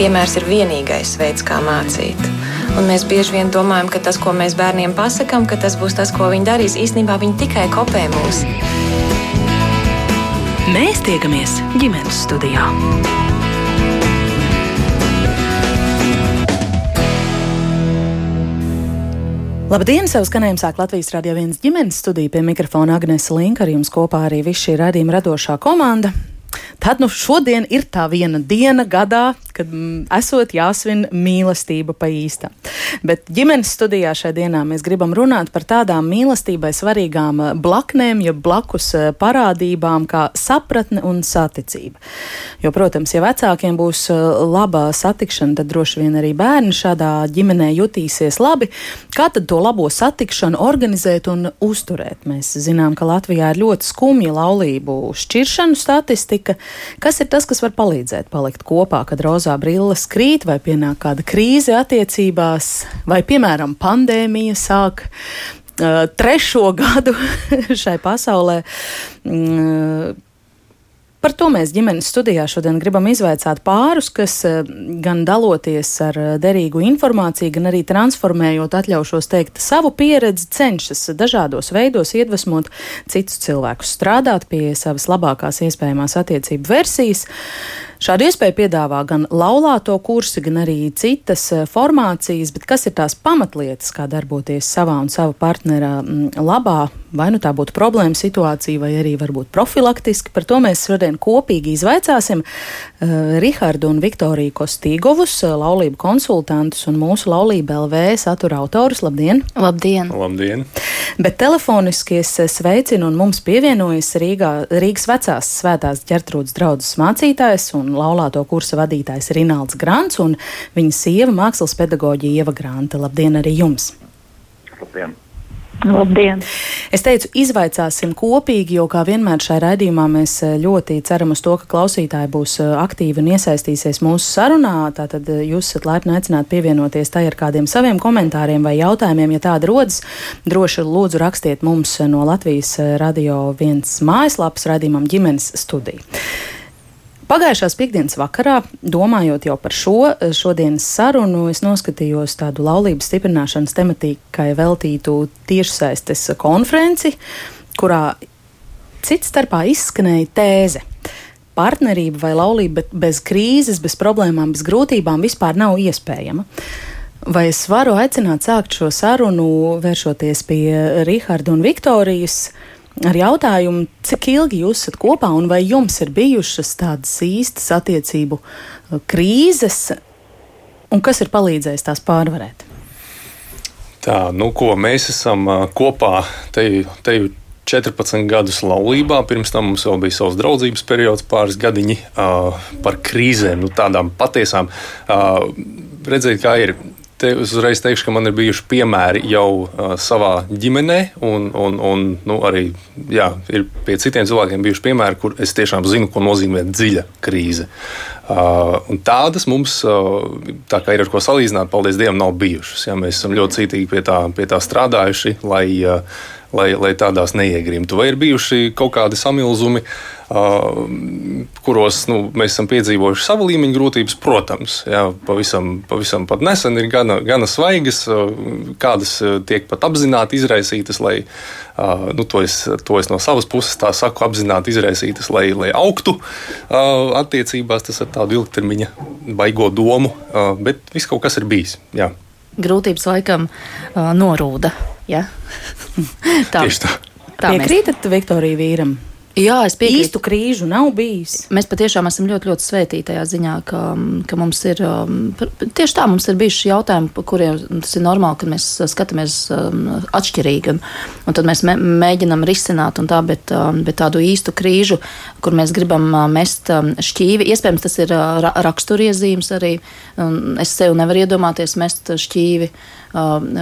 piemērs ir vienīgais veids, kā mācīt. Un mēs bieži vien domājam, ka tas, ko mēs bērniem pasakām, ka tas būs tas, ko viņi darīs. Īstenībā viņi tikai kopē mūs. Mēs tiekamies ģimenes studijā. Labdien! Savu skanējumu sāk Latvijas Rādio 1 ģimenes studija pie mikrofona Agnēs Linka. Ar jums kopā arī viss šī radījuma radošā komanda. Tad nu šodien ir tā viena diena gadā, kad mm, esot jāsvin mīlestība pa īstam. Bet ģimenes studijā šajā dienā mēs gribam runāt par tādām mīlestībai svarīgām eh, blaknēm, jo blakus eh, parādībām kā sapratne un saticība. Jo, protams, ja vecākiem būs eh, laba satikšana, tad droši vien arī bērni šādā ģimenē jutīsies labi. Kā tad to labo satikšanu organizēt un uzturēt? Mēs zinām, ka Latvijā ir ļoti skumja laulību šķiršanu statistika. Kas ir tas, kas var palīdzēt palikt kopā, kad rozā brilles krīt, vai pienāk kāda krīze attiecībās, vai, piemēram, pandēmija sāk trešo gadu šai pasaulē? Uh, Par to mēs ģimenes studijā šodien gribam izvaicāt pārus, kas gan daloties ar derīgu informāciju, gan arī transformējot, atļaušos teikt, savu pieredzi, cenšas dažādos veidos iedvesmot citus cilvēkus strādāt pie savas labākās iespējamās attiecību versijas. Šādu iespēju piedāvā gan laulāto kursi, gan arī citas eh, formācijas, bet kas ir tās pamatlietas, kā darboties savā un sava partnera mm, labā, vai nu tā būtu problēma situācija, vai arī varbūt profilaktiski. Par to mēs šodien kopīgi izvaicāsim uh, Rihardu un Viktoriju Kostīgovus, eh, laulību konsultantus un mūsu laulību LV satura autorus. Labdien! Labdien! Labdien. Bet telefoniski es sveicinu un mums pievienojas Rīgā, Rīgas vecās svētās ģertrūdas draudzes mācītājs un un laulāto kursa vadītājs Rinalds Grants un viņa sieva mākslas pedagoģija Ieva Granta. Labdien arī jums! Labdien! Labdien! Es teicu, izvaicāsim kopīgi, jo, kā vienmēr šajā raidījumā, mēs eh, ļoti ceram uz to, ka klausītāji būs eh, aktīvi un iesaistīsies mūsu sarunā. Tātad eh, jūs esat laipni aicināti pievienoties tai ar kādiem saviem komentāriem vai jautājumiem, ja tāda rodas. Droši lūdzu rakstiet mums no Latvijas radio viens mājaslapas raidījumam ģimenes studiju. Pagājušās piekdienas vakarā, domājot jau par šo šodienas sarunu, es noskatījos tādu laulības stiprināšanas tematikai veltītu tiešsaistes konferenci, kurā cits starpā izskanēja tēze. Partnerība vai laulība bez krīzes, bez problēmām, bez grūtībām vispār nav iespējama. Vai es varu aicināt sākt šo sarunu, vēršoties pie Riharda un Viktorijas? Ar jautājumu, cik ilgi jūs esat kopā un vai jums ir bijušas tādas īstas attiecību uh, krīzes, un kas ir palīdzējis tās pārvarēt? Tā, nu, ko mēs esam uh, kopā, te, te jau 14 gadus laulībā. Pirms tam mums vēl bija savs draudzības periods, pāris gadiņi uh, par krīzēm, nu, tādām patiesām. Uh, redzēt, kā ir te uzreiz teikšu, ka man ir bijuši piemēri jau uh, savā ģimenē, un, un, un nu, arī jā, ir pie citiem cilvēkiem bijuši piemēri, kur es tiešām zinu, ko nozīmē dziļa krīze. Uh, tādas mums, uh, tā kā ir ar ko salīdzināt, paldies Dievam, nav bijušas. Ja, mēs esam ļoti cītīgi pie tā, pie tā strādājuši, lai, uh, lai, lai tādās neiegrimtu. Vai ir bijuši kaut kādi samilzumi? Uh, kuros nu, mēs esam piedzīvojuši savu līmeņu grūtības, protams, jā, pavisam, pavisam pat nesen ir gana, gana svaigas, kādas tiek pat apzināti izraisītas, lai nu, to, es, to es no savas puses tā saku, apzināti izraisītas, lai, lai augtu attiecībās. Tas ir tādu ilgtermiņa baigo domu, bet viss kaut kas ir bijis. Jā. Grūtības laikam uh, norūda. Ja? tā. Tieši tā. tā Piekrītat mēs... Viktorija vīram? Jā, es piekrītu. Īstu krīžu nav bijis. Mēs patiešām esam ļoti, ļoti svētīti tajā ziņā, ka, ka mums ir um, tieši tā, mums ir bijuši jautājumi, par kuriem tas ir normāli, ka mēs skatāmies um, atšķirīgi. Un, un tad mēs mēģinam risināt, tā, bet, bet tādu īstu krīžu, kur mēs gribam mest šķīvi, iespējams, tas ir raksturiezīmes arī. Es sev nevaru iedomāties mest šķīvi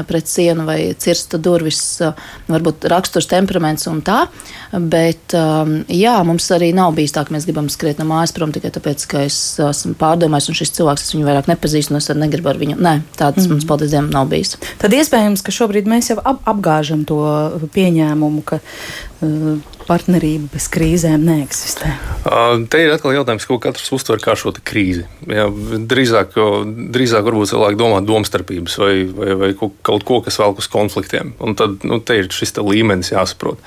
pret sienu vai cirsta durvis, varbūt raksturs temperaments un tā. Bet jā, mums arī nav bijis tā, ka mēs gribam skriet no mājas prom tikai tāpēc, ka es esmu pārdomājis un šis cilvēks, es viņu vairāk nepazīstu un es arī negribu ar viņu. Nē, tāds mm. mums, paldies Dievam, nav bijis. Tad iespējams, ka šobrīd mēs jau ap apgāžam to pieņēmumu, ka partnerība bez krīzēm neeksistē? Te ir atkal jautājums, ko katrs uztver kā šo krīzi. Jā, drīzāk, drīzāk varbūt cilvēki domā domstarpības vai, vai, vai kaut ko, kas velk uz konfliktiem. Un tad nu, te ir šis te līmenis jāsaprot.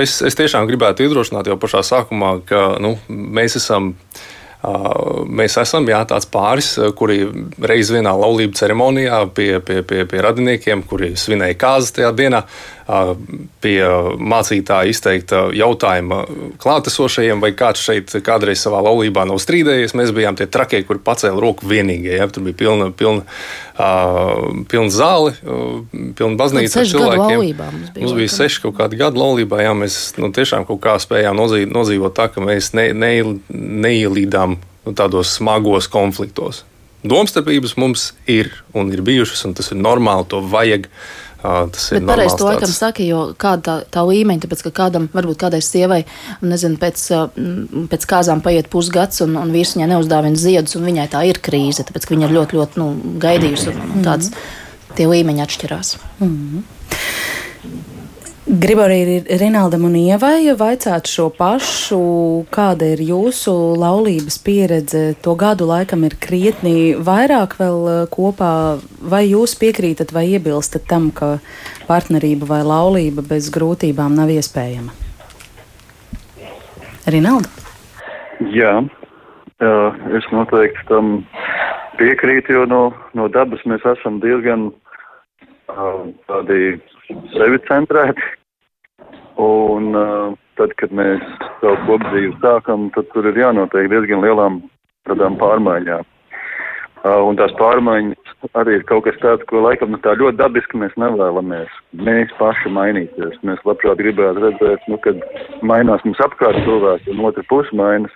Es, es tiešām gribētu iedrošināt jau pašā sākumā, ka nu, mēs esam. Mēs esam jā, tāds pāris, kuri reiz vienā laulību ceremonijā pie, pie, pie, pie radiniekiem, kuri svinēja kāzas tajā dienā, pie mācītāja izteikta jautājuma klātesošajiem, vai kāds šeit kādreiz savā laulībā nav strīdējies. Mēs bijām tie trakie, kuri pacēla roku vienīgie. Ja? Tur bija pilna, pilna, pilna zāle, uh, pilna baznīca ar cilvēkiem. Mums bija, mums bija seši kaut kādi gadi laulībā. Jā, mēs nu, tiešām kaut kā spējām nodzīvot, tā, ka mēs ne, ne, neielīdām nu, tādos smagos konfliktos. Domstarpības mums ir un ir bijušas, un tas ir normāli, to vajag. Tas ir pareizi to laikam saka, jo kāda tā, tā līmeņa, tāpēc ka kādam, varbūt kādai sievai, nezinu, pēc, pēc kāzām paiet pusgads un, un vīrs viņai neuzdāvina ziedus, un viņai tā ir krīze, tāpēc ka viņa ir ļoti, ļoti nu, gaidījusi, un, un tāds, tie līmeņi atšķirās. Mm -hmm. Gribu arī Rinaldam un Ievai vaicāt šo pašu, kāda ir jūsu laulības pieredze. To gadu laikam ir krietni vairāk vēl eh, kopā. Vai jūs piekrītat vai iebilstat tam, ka partnerība vai laulība bez grūtībām nav iespējama? Rinalda? Jā, es noteikti tam piekrītu, jo no, no dabas mēs esam diezgan tādi sevi centrēti. Un uh, tad, kad mēs savu kopdzīvi sākam, tad tur ir jānotiek diezgan lielām tādām pārmaiņām. Uh, un tās pārmaiņas arī ir kaut kas tāds, ko laikam nu, tā ļoti dabiski mēs nevēlamies. Mēs paši mainīties. Mēs labprāt gribētu redzēt, nu, kad mainās mums apkārt cilvēki un otra puse mainas.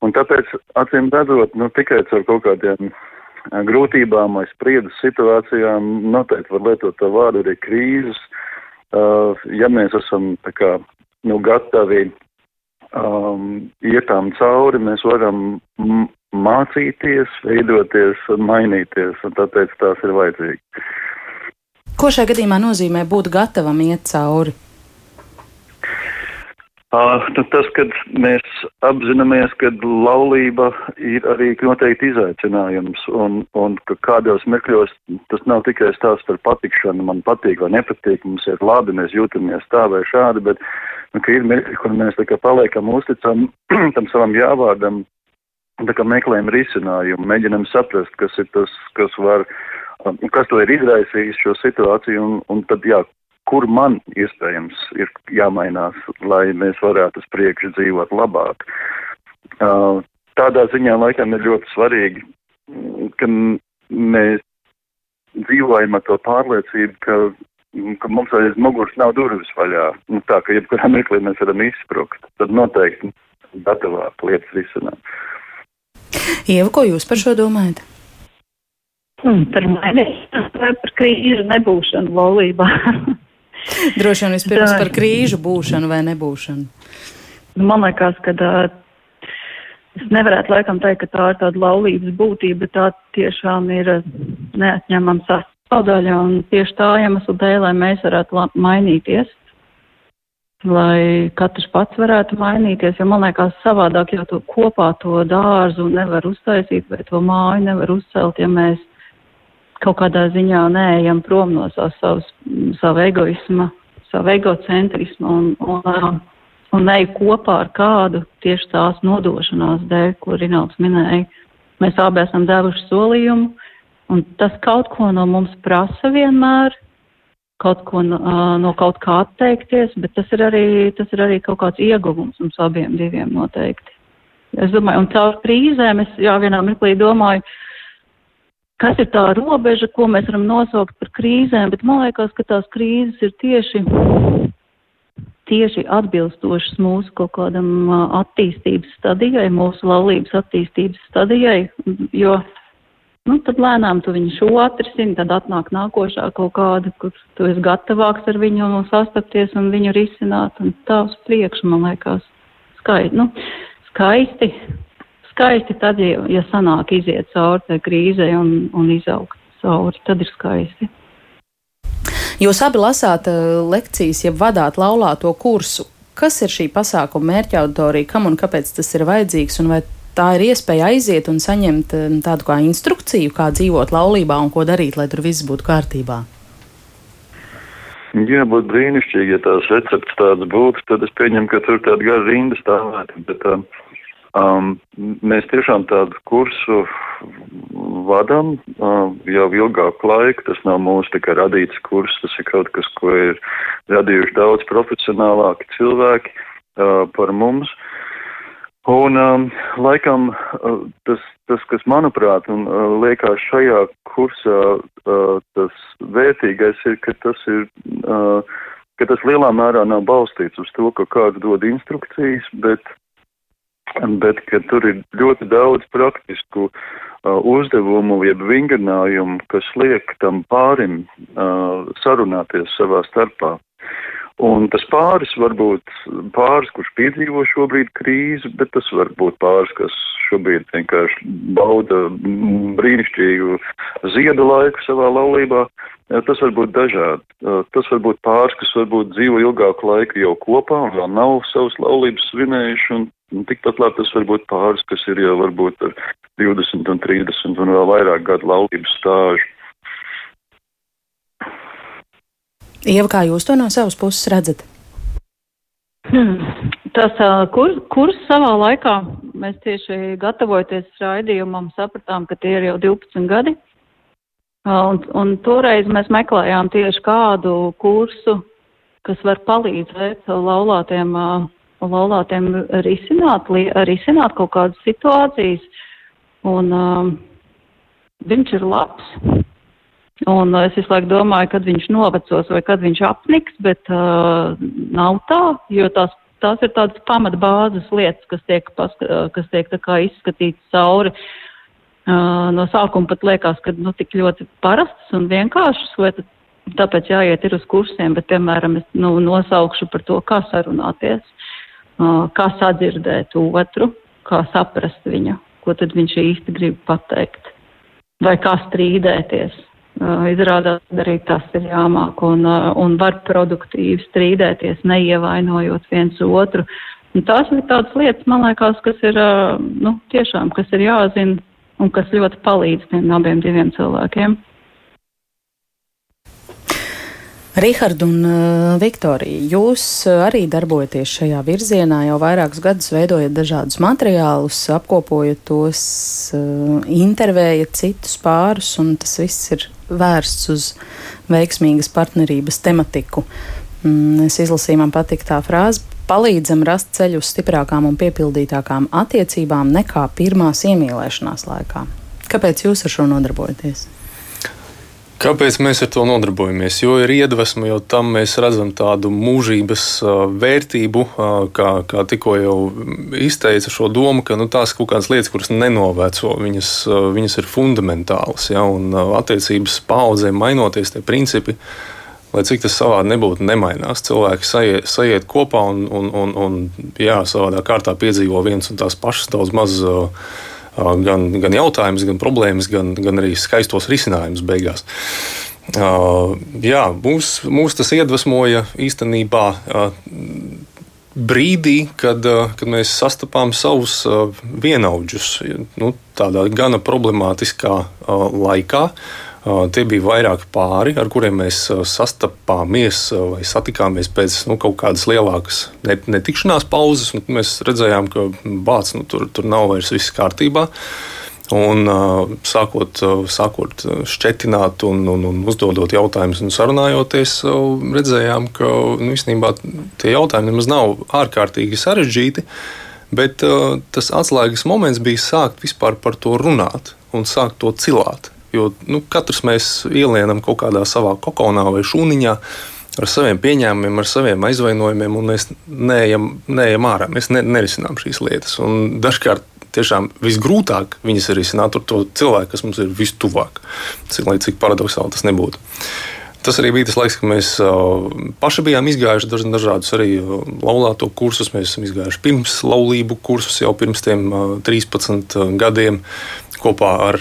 Un tāpēc, acīm redzot, nu, tikai ar kaut kādiem grūtībām vai spriedzes situācijām, noteikti var lietot to vārdu arī krīzes. Uh, ja mēs esam tā kā, nu, gatavi um, ietām cauri, mēs varam mācīties, veidoties un mainīties, un tāpēc tās ir vajadzīgi. Ko šajā gadījumā nozīmē būt gatavam iet cauri? Uh, nu tas, kad mēs apzināmies, ka laulība ir arī noteikti izaicinājums, un, un ka kādos mirkļos tas nav tikai stāsts par patikšanu, man patīk vai nepatīk, mums ir labi, mēs jūtamies tā vai šādi, bet nu, ka ir mirkļi, kur mēs tā kā paliekam uzticam tam savam jāvārdam, tā kā meklējam risinājumu, mēģinam saprast, kas ir tas, kas var, kas to ir izraisījis šo situāciju, un, un tad jā, kur man iespējams ir jāmainās, lai mēs varētu uz priekšu dzīvot labāk. Uh, tādā ziņā laikam ir ļoti svarīgi, ka mēs dzīvojam ar to pārliecību, ka, ka mums aiz muguras nav durvis vaļā. Nu, tā, ka jebkurā mirklī mēs varam izsprukt, tad noteikti gatavāk lietas risināt. Ieva, ko jūs par šo domājat? Hmm, par mani, par krīžu nebūšanu laulībā. Droši vien vispirms par krīžu būšanu vai nebūšanu. Nu, man liekas, ka es nevarētu laikam teikt, ka tā ir tāda laulības būtība, bet tā tiešām ir neatņemama sastāvdaļa un tieši tā iemesla dēļ, lai mēs varētu mainīties, lai katrs pats varētu mainīties, jo man liekas savādāk jau to kopā to dārzu nevar uztaisīt vai to māju nevar uzcelt, ja mēs kaut kādā ziņā neejam prom no savas, savu egoisma, savu egocentrismu un, un, un neju kopā ar kādu tieši tās nodošanās dēļ, ko Rinalds minēja. Mēs abi esam devuši solījumu, un tas kaut ko no mums prasa vienmēr, kaut ko no, no kaut kā atteikties, bet tas ir arī, tas ir arī kaut kāds ieguvums mums abiem diviem noteikti. Es domāju, un caur krīzēm es jā, vienā mirklī domāju, uh, kas ir tā robeža, ko mēs varam nosaukt par krīzēm, bet man liekas, ka tās krīzes ir tieši, tieši atbilstošas mūsu kaut kādam attīstības stadijai, mūsu laulības attīstības stadijai, jo, nu, tad lēnām tu viņu šo atrisini, tad atnāk nākošā kaut kāda, kur tu esi gatavāks ar viņu un sastapties un viņu risināt, un tā uz priekšu, man liekas, skaisti, nu, skaisti skaisti tad, ja, ja sanāk iziet cauri tai krīzei un, un izaugt cauri, tad ir skaisti. Jūs abi lasāt uh, lekcijas, ja vadāt laulāto kursu. Kas ir šī pasākuma mērķa auditorija, kam un kāpēc tas ir vajadzīgs, un vai tā ir iespēja aiziet un saņemt um, tādu kā instrukciju, kā dzīvot laulībā un ko darīt, lai tur viss būtu kārtībā? Jā, būtu brīnišķīgi, ja tās recepts tāds būtu, tad es pieņemu, ka tur tāda gara rinda stāvētu. Bet, um, um, mēs tiešām tādu kursu vadam um, jau ilgāku laiku. Tas nav mūsu tikai radīts kurs, tas ir kaut kas, ko ir radījuši daudz profesionālāki cilvēki uh, par mums. Un um, laikam uh, tas, tas, kas manuprāt un uh, liekas šajā kursā uh, tas vērtīgais ir, ka tas ir, uh, ka tas lielā mērā nav balstīts uz to, ka kāds dod instrukcijas, bet, bet ka tur ir ļoti daudz praktisku uh, uzdevumu, jeb vingrinājumu, kas liek tam pārim uh, sarunāties savā starpā. Un tas pāris var būt pāris, kurš piedzīvo šobrīd krīzi, bet tas var būt pāris, kas šobrīd vienkārši bauda brīnišķīgu ziedu laiku savā laulībā. Tas var būt dažādi. Tas var būt pāris, kas varbūt dzīvo ilgāku laiku jau kopā un vēl nav savas laulības svinējuši. Un, un tikpat labi tas var būt pāris, kas ir jau varbūt ar 20 un 30 un vēl vairāk gadu laulības stāžu. Ieva, kā jūs to no savas puses redzat? Hmm. Tas kurs, kurs savā laikā mēs tieši gatavojoties raidījumam sapratām, ka tie ir jau 12 gadi. Un, un toreiz mēs meklējām tieši kādu kursu, kas var palīdzēt laulātiem, laulātiem risināt, risināt kaut kādas situācijas. Un um, viņš ir labs. Un es visu laiku domāju, kad viņš novecos vai kad viņš apniks, bet uh, nav tā, jo tās, tās ir tādas pamatbāzes lietas, kas tiek, paska, kas tiek tā kā izskatītas cauri. Uh, no sākuma pat liekas, ka nu, tik ļoti parastas un vienkāršas, vai tāpēc jāiet ir uz kursiem, bet, piemēram, es nu, nosaukšu par to, kā sarunāties, uh, kā sadzirdēt otru, kā saprast viņu, ko tad viņš īsti grib pateikt, vai kā strīdēties Izrādās, arī tas ir jāmāk un, un var produktīvi strīdēties, neievainojot viens otru. Un tās ir tādas lietas, man liekas, kas ir, nu, tiešām, kas ir jāzina un kas ļoti palīdz tiem abiem diviem cilvēkiem. Rihard un uh, Viktorija, jūs arī darbojaties šajā virzienā, jau vairākus gadus veidojat dažādus materiālus, apkopojat tos, uh, intervējat citus pārus, un tas viss ir vērsts uz veiksmīgas partnerības tematiku. Mm, es izlasīju, man patīk tā frāze. Palīdzam rast ceļu uz stiprākām un piepildītākām attiecībām nekā pirmās iemīlēšanās laikā. Kāpēc jūs ar šo nodarbojaties? Kāpēc mēs ar to nodarbojamies? Jo ir iedvesma, jo tam mēs redzam tādu mūžības vērtību, kā, kā tikko jau izteica šo domu, ka nu, tās kaut kādas lietas, kuras nenoveco, viņas, viņas ir fundamentālas. Ja, un attiecības paudzēm mainoties, tie principi, lai cik tas savādi nebūtu, nemainās. Cilvēki sajiet, sajiet kopā un, un, un, un jā, savādā kārtā piedzīvo viens un tās pašas daudz maz gan, gan jautājumus, gan problēmas, gan, gan arī skaistos risinājumus beigās. Jā, mūs, mūs tas iedvesmoja īstenībā brīdī, kad, kad mēs sastapām savus vienaudžus nu, tādā gana problemātiskā laikā. Tie bija vairāki pāri, ar kuriem mēs sastapāmies vai satikāmies pēc nu, kaut kādas lielākas netikšanās pauzes. Mēs redzējām, ka bācis nu, tur, tur nav vairs viss kārtībā. Un, sākot, sākot šķetināt, un, un, un uzdodot jautājumus un sarunājoties, redzējām, ka nu, īstenībā tie jautājumi nemaz nav ārkārtīgi sarežģīti. Bet tas atslēgas moments bija sākt vispār par to runāt un sākt to cilāt. Jo nu, katrs mēs ielienam kaut kādā savā kokonā vai šūniņā ar saviem pieņēmumiem, ar saviem aizvainojumiem, un mēs neejam, neejam ārā. Mēs ne, nerisinām šīs lietas. Un dažkārt tiešām visgrūtāk viņas ir risināt ar to cilvēku, kas mums ir vistuvāk. Cik, lai cik paradoxāli tas nebūtu. Tas arī bija tas laiks, kad mēs paši bijām izgājuši dažādus arī laulāto kursus. Mēs esam izgājuši pirms laulību kursus jau pirms tiem 13 gadiem kopā ar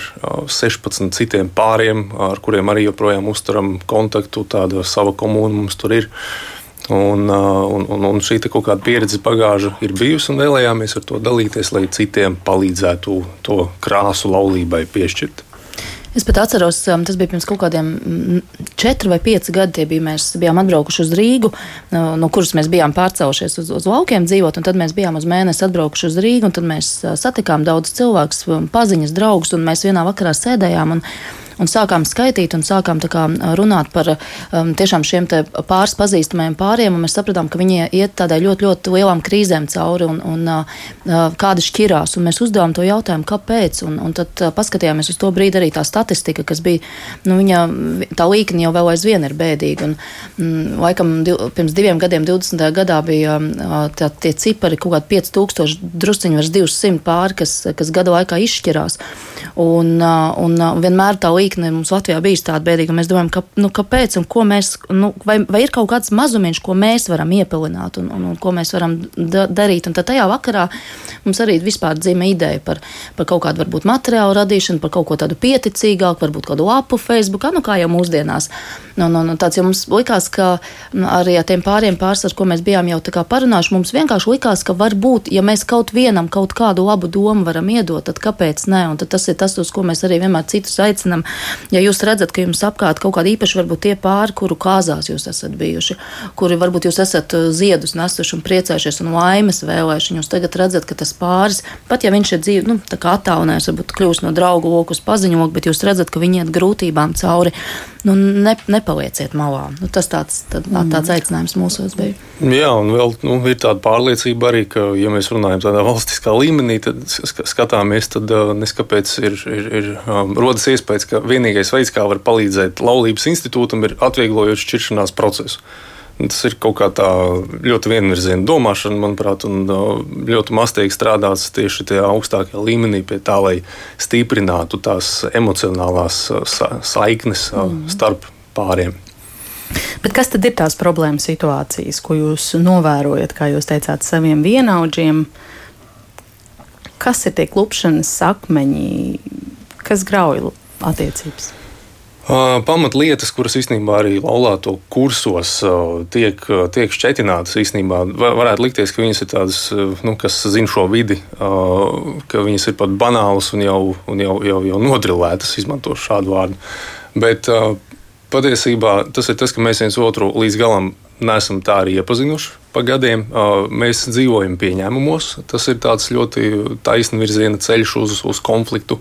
16 citiem pāriem, ar kuriem arī joprojām uzturam kontaktu. Tāda sava komūna mums tur ir. Un, un, un šī kaut kāda pieredze pagāža ir bijusi, un vēlējāmies ar to dalīties, lai citiem palīdzētu to krāsu laulībai piešķirt. Es pat atceros, um, tas bija pirms kaut kādiem mm, četri vai pieci gadi. Bija, mēs bijām atbraukuši uz Rīgu, no kuras mēs bijām pārcēlušies uz, uz laukiem dzīvot, tad mēs bijām uz mēnesi atbraukuši uz Rīgu, un tad mēs uh, satikām daudz cilvēkus, um, paziņas, draugus, un mēs vienā vakarā sēdējām. Un, un sākām skaitīt un sākām kā, runāt par um, tiešām šiem pāris pazīstamajiem pāriem. Mēs sapratām, ka viņi iet tādai ļoti, ļoti lielām krīzēm cauri un, un uh, uh, kādi šķirās. Un mēs uzdevām to jautājumu, kāpēc. Un, un tad uh, paskatījāmies uz to brīdi arī tā statistika, kas bija, nu, viņa, tā līkne jau vēl aizvien ir bēdīga. Un, mm, laikam div, pirms diviem gadiem, 20. gadā, bija uh, tā, tie cipari kaut kādi 5000, drusciņi virs 200 pāri, kas, kas gada laikā izšķirās. Un, un vienmēr tā līkne mums Latvijā bijis tāda bēdīga. Mēs domājam, ka, nu, kāpēc un ko mēs, nu, vai, vai ir kaut kāds mazumiņš, ko mēs varam iepilināt un, un, un ko mēs varam da darīt. Un tad tajā vakarā mums arī vispār dzima ideja par, par kaut kādu varbūt materiālu radīšanu, par kaut ko tādu pieticīgāku, varbūt kādu lapu Facebookā, nu kā jau mūsdienās. Nu, nu, nu, tāds jau mums likās, ka nu, arī ar tiem pāriem pāris, ar ko mēs bijām jau tā kā parunājuši, mums vienkārši likās, ka varbūt, ja mēs kaut vienam kaut kādu labu domu varam iedot, tad kāpēc ne? Un tad tas ir tas, uz ko mēs arī vienmēr citus aicinam Ja jūs redzat, ka jums apkārt kaut kādi īpaši varbūt tie pāri, kuru kāzās jūs esat bijuši, kuri varbūt jūs esat uh, ziedus nesuši un priecājušies un laimes vēlējuši, jūs tagad redzat, ka tas pāris, pat ja viņš ir dzīvi, nu, tā kā attālinājis, varbūt kļūst no draugu loku uz paziņu loku, bet jūs redzat, ka viņi iet grūtībām cauri, nu, ne, nepalieciet malā. Nu, tas tāds, tā, tāds aicinājums mūsos bija. Jā, un vēl nu, ir tāda pārliecība arī, ka, ja mēs runājam tādā valstiskā līmenī, tad skatāmies, tad uh, neskapēc ir, ir, ir um, rodas iespējas, ka vienīgais veids, kā var palīdzēt laulības institūtam, ir atvieglojot šķiršanās procesu. Tas ir kaut kā tā ļoti vienvirziena domāšana, manuprāt, un uh, ļoti mastīgi strādāts tieši tajā augstākajā līmenī pie tā, lai stiprinātu tās emocionālās uh, saiknes uh, mm. starp pāriem. Bet kas tad ir tās problēmas situācijas, ko jūs novērojat, kā jūs teicāt, saviem vienaudžiem? Kas ir tie klupšanas sakmeņi, kas grauj attiecības? Pamatlietas, kuras īstenībā arī laulāto kursos tiek, tiek šķetinātas, īstenībā varētu likties, ka viņas ir tādas, nu, kas zina šo vidi, ka viņas ir pat banālas un jau, un jau, jau, jau nodrilētas, izmantošu šādu vārdu. Bet patiesībā tas ir tas, ka mēs viens otru līdz galam neesam tā arī iepazinuši pa gadiem. Mēs dzīvojam pieņēmumos. Tas ir ļoti taisnīgs virziena ceļš uz, uz konfliktu,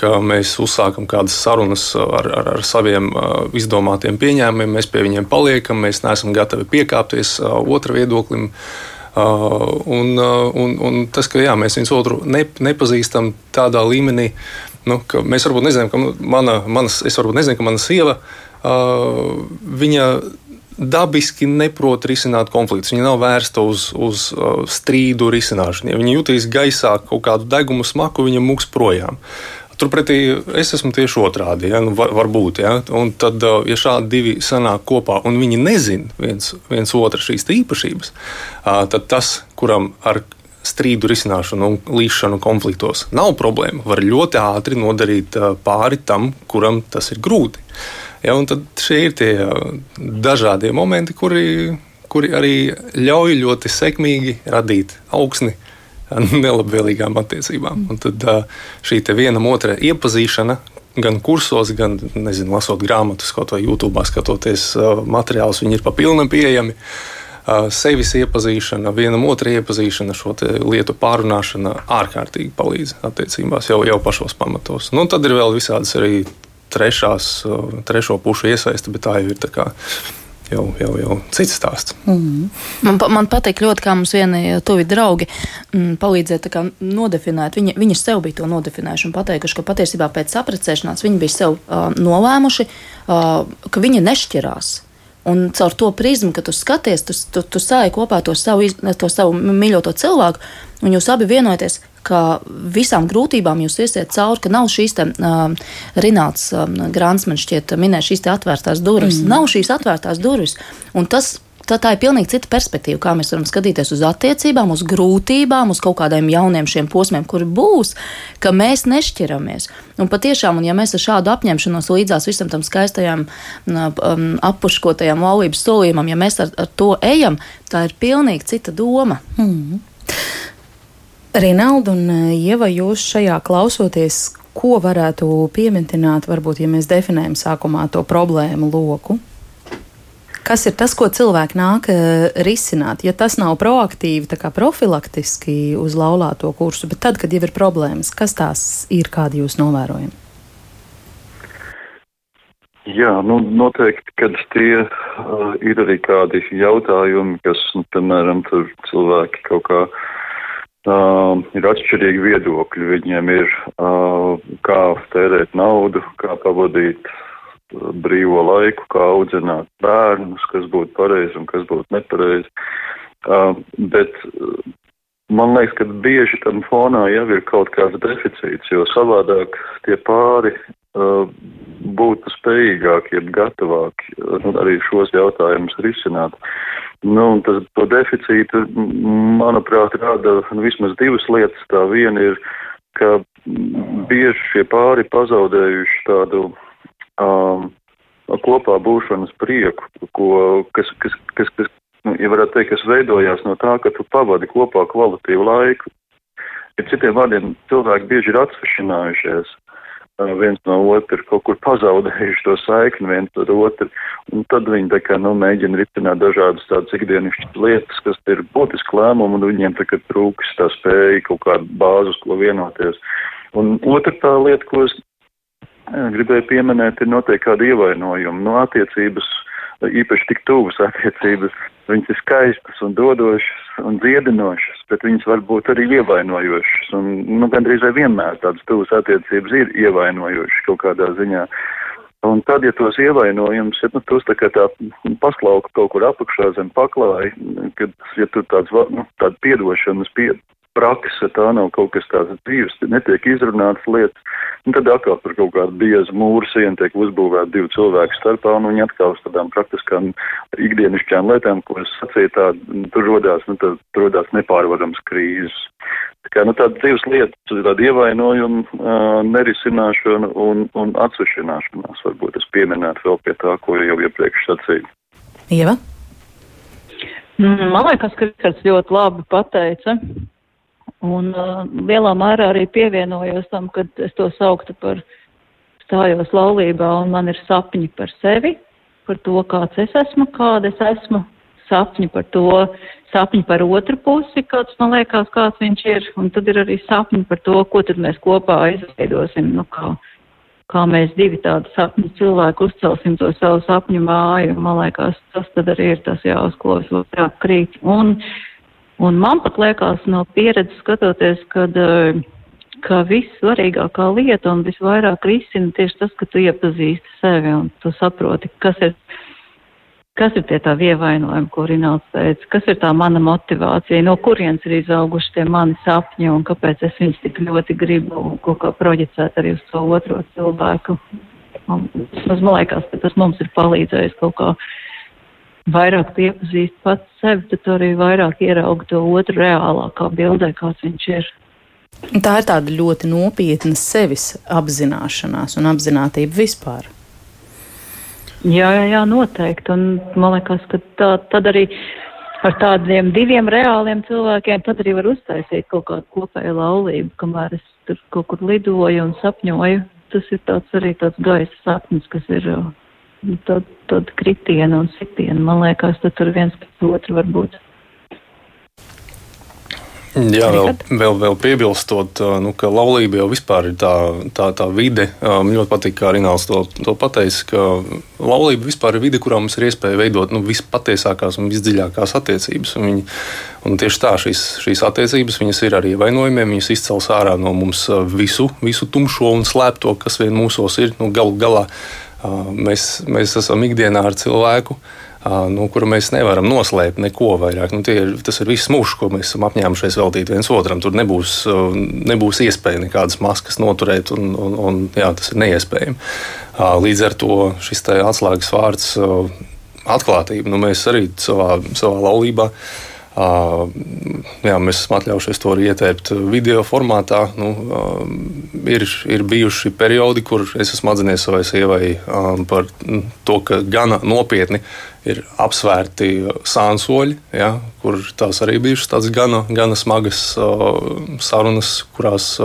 ka mēs uzsākam kādas sarunas ar, ar, ar saviem izdomātiem pieņēmumiem, mēs pie viņiem paliekam, mēs neesam gatavi piekāpties otra viedoklim. Un, un, un tas, ka jā, mēs viens otru ne, nepazīstam tādā līmenī, nu, ka mēs varbūt nezinām, ka mana, manas, es varbūt nezinu, ka mana sieva, viņa dabiski neprot risināt konfliktus. Viņa nav vērsta uz, uz uh, strīdu risināšanu. Ja viņa jutīs gaisā kaut kādu degumu smaku, viņa mūks projām. Turpretī es esmu tieši otrādi. Ja? Nu, var, varbūt, ja? Un tad, uh, ja šādi divi sanāk kopā un viņi nezina viens, viens otru šīs īpašības, uh, tad tas, kuram ar strīdu risināšanu un līšanu konfliktos nav problēma, var ļoti ātri nodarīt uh, pāri tam, kuram tas ir grūti. Ja, tad šie ir tie dažādie momenti, kuri, kuri arī ļauj ļoti sekmīgi radīt augsni nelabvēlīgām attiecībām. Un tad šī vienam otra iepazīšana, gan kursos, gan nezinu, lasot grāmatas, kaut vai YouTube, skatoties materiālus, viņi ir papilnam pieejami. Sevis iepazīšana, vienam otru iepazīšana, šo lietu pārunāšana ārkārtīgi palīdz attiecībās jau, jau pašos pamatos. Nu, tad ir vēl visādas arī trešās, trešo pušu iesaisti, bet tā jau ir tā kā jau, jau, jau cits stāsts. Mm -hmm. man, man patīk ļoti, kā mums vieni tuvi draugi mm, palīdzēja nodefinēt. Viņi, viņi sev bija to nodefinējuši un pateikuši, ka patiesībā pēc apprecēšanās viņi bija sev uh, nolēmuši, uh, ka viņi nešķirās. Un caur to prizmu, ka tu skaties, tu, tu, tu sāji kopā to savu, to savu mīļoto cilvēku, un jūs abi vienojaties, ka visām grūtībām jūs iesiet cauri, ka nav šīs te, uh, Rināts uh, Grāns man šķiet minēja šīs atvērtās durvis. Mm. Nav šīs atvērtās durvis. Un tas tā, tā ir pilnīgi cita perspektīva, kā mēs varam skatīties uz attiecībām, uz grūtībām, uz kaut kādiem jauniem šiem posmiem, kuri būs, ka mēs nešķiramies. Un patiešām, un ja mēs ar šādu apņemšanos līdzās visam tam skaistajam, um, apuškotajam laulības solījumam, ja mēs ar, ar to ejam, tā ir pilnīgi cita doma. Mm -hmm. Rinalda un uh, Ieva, jūs šajā klausoties, ko varētu pieminēt, varbūt, ja mēs definējam sākumā to problēmu loku? Kas ir tas, ko cilvēki nāk uh, risināt? Ja tas nav proaktīvi, tā kā profilaktiski uz laulāto kursu, bet tad, kad jau ir problēmas, kas tās ir, kādi jūs novērojami? Jā, nu, noteikti, kad tie uh, ir arī kādi jautājumi, kas, nu, piemēram, tur cilvēki kaut kā uh, ir atšķirīgi viedokļi. Viņiem ir, uh, kā tērēt naudu, kā pavadīt brīvo laiku, kā audzināt bērnus, kas būtu pareizi un kas būtu nepareizi. Uh, bet uh, man liekas, ka bieži tam fonā jau ir kaut kāds deficīts, jo savādāk tie pāri uh, būtu spējīgāki, jeb gatavāki uh, arī šos jautājumus risināt. Nu, tas, to deficītu, manuprāt, rada vismaz divas lietas. Tā viena ir, ka bieži šie pāri pazaudējuši tādu um, kopā būšanas prieku, ko, kas, kas, kas, kas nu, ja varētu teikt, kas veidojās no tā, ka tu pavadi kopā kvalitīvu laiku. Ja citiem vārdiem cilvēki bieži ir atsvešinājušies uh, viens no otra, kaut kur pazaudējuši to saikni viens ar otru, un tad viņi tā kā, nu, mēģina risināt dažādas tādas ikdienišķas lietas, kas ir būtiski lēmumi, un viņiem tā kā trūks tā spēja kaut kādu bāzu, ko vienoties. Un otra tā lieta, ko es gribēju pieminēt, ir noteikti kāda ievainojuma. No attiecības, īpaši tik tuvas attiecības, viņas ir skaistas un dodošas un dziedinošas, bet viņas var būt arī ievainojošas. Un, nu, gandrīz vienmēr tādas tuvas attiecības ir ievainojošas kaut kādā ziņā. Un tad, ja tos ievainojums, ja nu, tos tā kā tā pasklauka kaut kur apakšā zem paklāja, kad, ja tur tāds, nu, tāda piedošanas, pie, prakse, tā nav kaut kas tāds dzīves, netiek izrunāts lietas, un tad atkal par kaut kādu biezu mūru sienu tiek uzbūvēta divu cilvēku starpā, un viņi atkal uz tādām praktiskām ikdienišķām lietām, ko es sacīju, tā, tur rodās, nu, tad rodās nepārvarams krīzes. Tā kā, nu, tāda dzīves lieta, tāda ievainojuma, uh, nerisināšana un, un atsvešināšanās, varbūt es pieminētu vēl pie tā, ko jau iepriekš sacīju. Ieva? Mm, man liekas, ka Rikards ļoti labi pateica, Un uh, lielā mērā arī pievienojos tam, kad es to sauktu par stājos laulībā un man ir sapņi par sevi, par to, kāds es esmu, kāda es esmu, sapņi par to, sapņi par otru pusi, kāds man liekas, kāds viņš ir, un tad ir arī sapņi par to, ko tad mēs kopā izveidosim, nu kā, kā mēs divi tādi sapņu cilvēki uzcelsim to savu sapņu māju, man liekas, tas tad arī ir tas jāuzklaus, otrāk krīt. Un, uh, Un man pat liekas no pieredzes skatoties, kad, eh, ka vissvarīgākā lieta un visvairāk risina tieši tas, ka tu iepazīsti sevi un tu saproti, kas ir, kas ir tie tā ievainojumi, ko Rināls teica, kas ir tā mana motivācija, no kurienes ir izauguši tie mani sapņi un kāpēc es viņus tik ļoti gribu kaut kā proģicēt arī uz to otro cilvēku. Man, man liekas, ka tas mums ir palīdzējis kaut kā vairāk iepazīst pats sevi, tad arī vairāk ierauga to otru reālākā bildē, kāds viņš ir. Tā ir tāda ļoti nopietna sevis apzināšanās un apziņotība vispār. Jā, jā, jā, noteikti. Un man liekas, ka tā, tad arī ar tādiem diviem reāliem cilvēkiem tad arī var uztaisīt kaut kādu kopēju laulību, kamēr es tur kaut kur lidoju un sapņoju. Tas ir tāds arī tāds gaisa sapnis, kas ir tad, tad kritienu un sitienu. Man liekas, tad tur viens pēc otru var būt. Jā, vēl, vēl, vēl piebilstot, nu, ka laulība jau vispār ir tā, tā, tā vide. Man ļoti patīk, kā Rināls to, to pateica, ka laulība vispār ir vide, kurā mums ir iespēja veidot nu, vispatiesākās un visdziļākās attiecības. Un viņi, un tieši tā šīs, šīs attiecības ir ar ievainojumiem, viņas izcels ārā no mums visu, visu tumšo un slēpto, kas vien mūsos ir. Nu, galu galā Mēs, mēs esam ikdienā ar cilvēku, nu, kuru mēs nevaram noslēpt neko vairāk. Nu, ir, tas ir viss mūžs, ko mēs esam apņēmušies veltīt viens otram. Tur nebūs, nebūs iespēja nekādas maskas noturēt, un, un, un jā, tas ir neiespējami. Līdz ar to šis atslēgas vārds atklātība. Nu, mēs arī savā, savā laulībā Uh, jā, mēs esam atļaujušies to arī ieteikt video formātā. Nu, ir, ir bijuši periodi, kur es esmu atzinies savai sievai par to, ka gana nopietni ir apsvērti sānsoļi, ja, kur tās arī bijušas tādas gana, gana smagas sarunas, kurās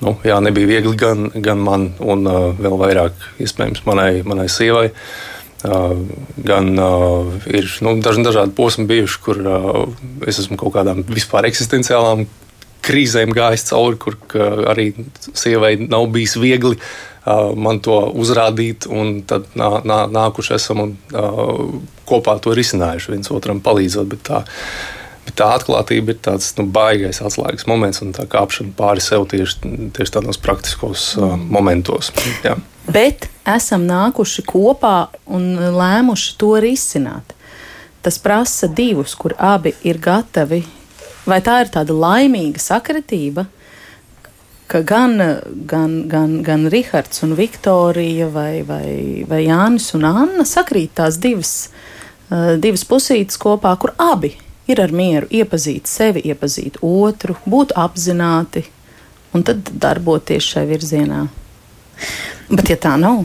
nu, jā, nebija viegli gan, gan man, un vēl vairāk iespējams manai, manai sievai. Uh, Gan uh, ir nu, dažādi posmi bijuši, kur uh, es esmu kaut kādām vispār eksistenciālām krīzēm gājis cauri, kur arī sievai nav bijis viegli uh, man to uzrādīt. Tad nā, nā, nākuši esam un uh, kopā to risinājuši, viens otram palīdzot. Bet tā, bet tā atklātība ir tāds nu, baisais atslēgas moments un tā kāpšana pāri sev tieši, tieši tādos praktiskos uh, momentos. Jā bet esam nākuši kopā un lēmuši to risināt. Tas prasa divus, kur abi ir gatavi. Vai tā ir tāda laimīga sakritība, ka gan, gan, gan, gan Rihards un Viktorija vai, vai, vai Jānis un Anna sakrīt tās divas, uh, divas pusītes kopā, kur abi ir ar mieru iepazīt sevi, iepazīt otru, būt apzināti un tad darboties šai virzienā. Bet, ja tā nav,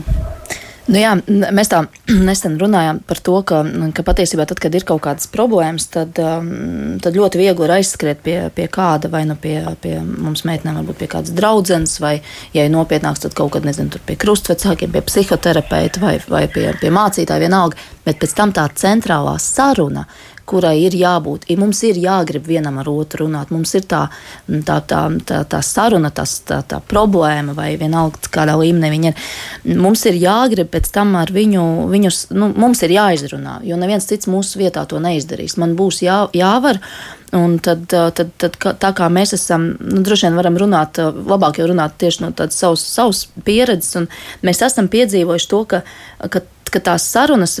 Nu jā, mēs tā nesen runājām par to, ka, ka patiesībā tad, kad ir kaut kādas problēmas, tad, um, tad ļoti viegli ir aizskriet pie, pie kāda, vai nu pie, pie mums meitenēm, varbūt pie kādas draudzenes, vai, ja ir nopietnāks, tad kaut kad, nezinu, pie krustvecākiem, pie psihoterapeita vai, vai pie, pie mācītāja vienalga. Bet pēc tam tā centrālā saruna, kurai ir jābūt. Ja mums ir jāgrib vienam ar otru runāt, mums ir tā, tā, tā, tā, tā saruna, tas, tā, tā problēma, vai vienalga kādā līmenī viņa ir. Mums ir jāgrib pēc tam ar viņu, viņus, nu, mums ir jāizrunā, jo neviens cits mūsu vietā to neizdarīs. Man būs jā, jāvar. Un tad, tad, tad, tā kā mēs esam, nu, droši vien varam runāt, labāk jau runāt tieši no tādas savas, savas pieredzes, un mēs esam piedzīvojuši to, ka, ka ka tās sarunas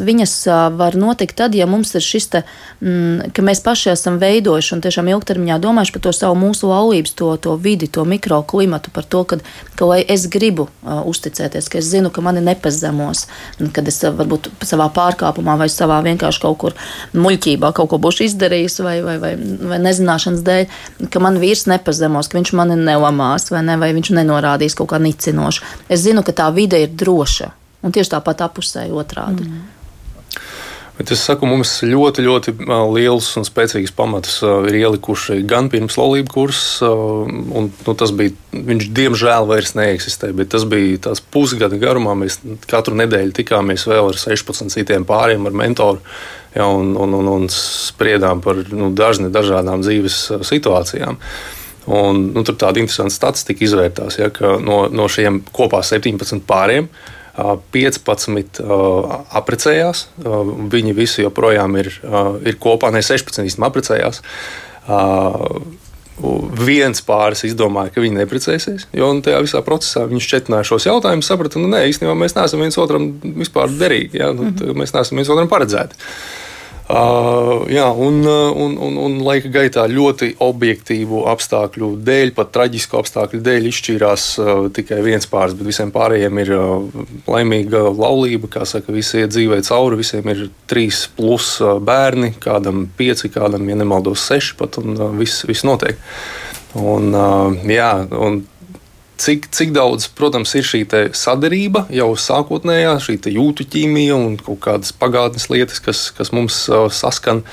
var notikt tad, ja mums ir šis te, mm, ka mēs paši esam veidojuši un tiešām ilgtermiņā domājuši par to savu mūsu laulības, to, to vidi, to mikroklimatu, par to, ka, ka es gribu uh, uzticēties, ka es zinu, ka mani nepazemos, kad es varbūt savā pārkāpumā vai savā vienkārši kaut kur muļķībā kaut ko būšu izdarījis vai, vai, vai, vai nezināšanas dēļ, ka man vīrs nepazemos, ka viņš mani nelamās vai, ne, vai viņš nenorādīs kaut kā nicinošu. Es zinu, ka tā vide ir droša. Un tieši tāpat apusēji otrādi. Mm. Bet es saku, mums ļoti, ļoti liels un spēcīgs pamats ir ielikuši gan pirms laulību kursa, un nu, tas bija, viņš diemžēl vairs neeksistē, bet tas bija tās pusgada garumā. Mēs katru nedēļu tikāmies vēl ar 16 citiem pāriem, ar mentoru, ja, un, un, un, un spriedām par nu, dažni dažādām dzīves situācijām. Un, nu, tur tāda interesanta statistika izvērtās, ja, ka no, no šiem kopā 17 pāriem 15 apprecējās. Viņi visi joprojām ir, ir kopā, ne 16 īstenībā apprecējās. Viens pāris izdomāja, ka viņi neprecēsies, jo tajā visā procesā viņš šķetināja šos jautājumus, saprata, ka nu, nē, īstenībā mēs neesam viens otram vispār derīgi. Ja? Nu, mm -hmm. Mēs neesam viens otram paredzēti. Uh, Uh, jā, un, uh, un, un, un laika gaitā ļoti objektīvu apstākļu dēļ, pat traģisku apstākļu dēļ, izšķīrās uh, tikai viens pāris, bet visiem pārējiem ir uh, laimīga laulība. Kā saka, visi iet dzīvē cauri, visiem ir trīs plus uh, bērni, kādam pieci, kādam, ja nemaldos, seši pat, un uh, viss, viss notiek. Un, jā, un cik, cik daudz, protams, ir šī sadarība jau sākotnējā, šī jūtu ķīmija un kaut kādas pagātnes lietas, kas, kas mums uh, saskan.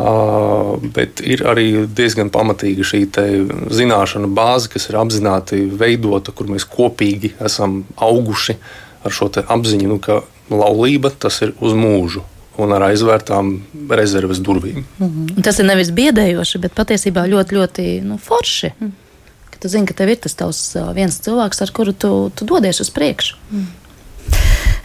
Uh, bet ir arī diezgan pamatīga šī zināšanu bāze, kas ir apzināti veidota, kur mēs kopīgi esam auguši ar šo apziņu, nu, ka laulība tas ir uz mūžu un ar aizvērtām rezerves durvīm. Mm -hmm. Tas ir nevis biedējoši, bet patiesībā ļoti, ļoti nu, forši. Mm tu zini, ka tev ir tas tavs viens cilvēks, ar kuru tu, tu dodies uz priekšu. Mm.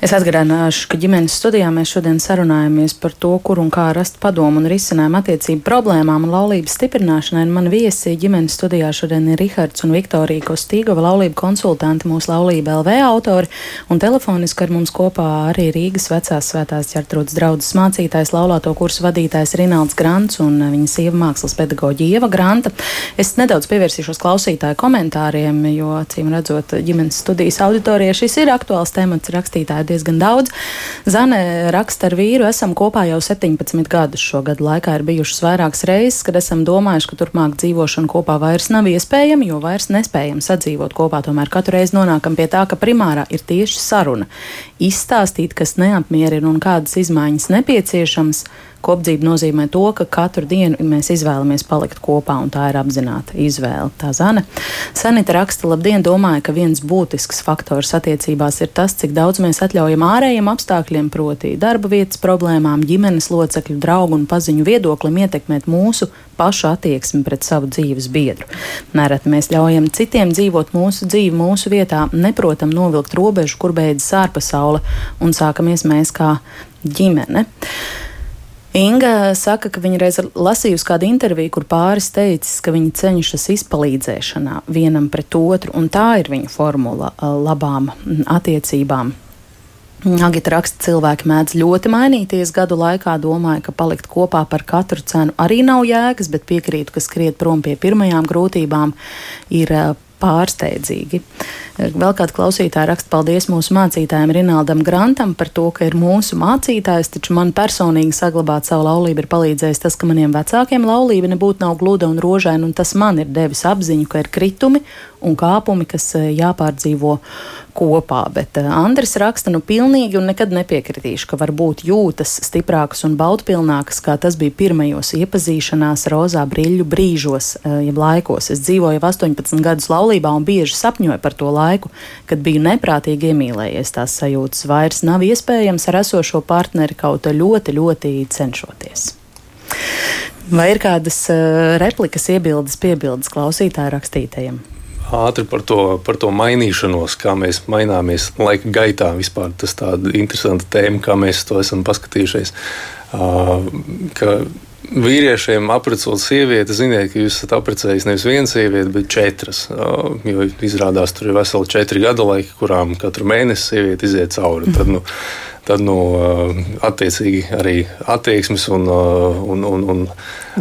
Es atgādināšu, ka ģimenes studijā mēs šodien sarunājamies par to, kur un kā rast padomu un risinājumu attiecību problēmām un laulības stiprināšanai. Man viesi ģimenes studijā šodien ir Rihards un Viktorija Kostīgova, laulību konsultanti, mūsu laulība LV autori, un telefoniski ar mums kopā arī Rīgas vecās svētās ķertrūdas draudzes mācītājs, laulāto kursu vadītājs Rinalds Grants un viņa sieva mākslas pedagoģa Ieva Granta. Es nedaudz pievērsīšos klausītāju komentāriem, jo, cīm redzot, ģimenes studijas auditorijai šis ir aktuāls temats rakstītāja ir diezgan daudz. Zane raksta ar vīru, esam kopā jau 17 gadus. Šo gadu laikā ir bijušas vairākas reizes, kad esam domājuši, ka turpmāk dzīvošana kopā vairs nav iespējama, jo vairs nespējam sadzīvot kopā. Tomēr katru reizi nonākam pie tā, ka primārā ir tieši saruna. Izstāstīt, kas neapmierina un kādas izmaiņas nepieciešamas Kopdzība nozīmē to, ka katru dienu mēs izvēlamies palikt kopā, un tā ir apzināta izvēle. Tā zana. Sanita raksta, labdien, domāju, ka viens būtisks faktors attiecībās ir tas, cik daudz mēs atļaujam ārējiem apstākļiem, proti darba vietas problēmām, ģimenes locekļu, draugu un paziņu viedoklim ietekmēt mūsu pašu attieksmi pret savu dzīves biedru. Nereti mēs ļaujam citiem dzīvot mūsu dzīvi mūsu vietā, neprotam novilkt robežu, kur beidzas ārpasaule, un sākamies mēs kā ģimene. Inga saka, ka viņa reiz lasījusi kādu interviju, kur pāris teicis, ka viņi cenšas izpalīdzēšanā vienam pret otru, un tā ir viņa formula labām attiecībām. Agita raksta, cilvēki mēdz ļoti mainīties gadu laikā. Domāju, ka palikt kopā par katru cenu arī nav jēgas, bet piekrītu, ka skriet prom pie pirmajām grūtībām ir pārsteidzīgi. Vēl kāda klausītāja raksta paldies mūsu mācītājiem Rinaldam Grantam par to, ka ir mūsu mācītājs, taču man personīgi saglabāt savu laulību ir palīdzējis tas, ka maniem vecākiem laulība nebūtu nav gluda un rožaina, un tas man ir devis apziņu, ka ir kritumi un kāpumi, kas eh, jāpārdzīvo kopā. Bet uh, Andris raksta, nu pilnīgi un nekad nepiekritīšu, ka var būt jūtas stiprākas un baudpilnākas, kā tas bija pirmajos iepazīšanās rozā brīļu brīžos, uh, jeb laikos. Es dzīvoju jau 18 gadus laulībā un bieži sapņoju par to laiku, kad biju neprātīgi iemīlējies. Tās sajūtas vairs nav iespējams ar esošo partneri kaut ļoti, ļoti cenšoties. Vai ir kādas replikas, iebildes, piebildes klausītāju rakstītajiem? Ātri par to, par to mainīšanos, kā mēs maināmies laika gaitā. Vispār tas ir interesants tēma, kā mēs to esam paskatījušies. Ka vīriešiem apprecot sievieti, ziniet, ka jūs esat apprecējis nevis vienu sievieti, bet četras. Jo izrādās, tur ir veseli četri gada laiki, kurām katru mēnesi sieviete iziet cauri. Tad, nu, tad nu, attiecīgi arī attieksmes un, un, un, un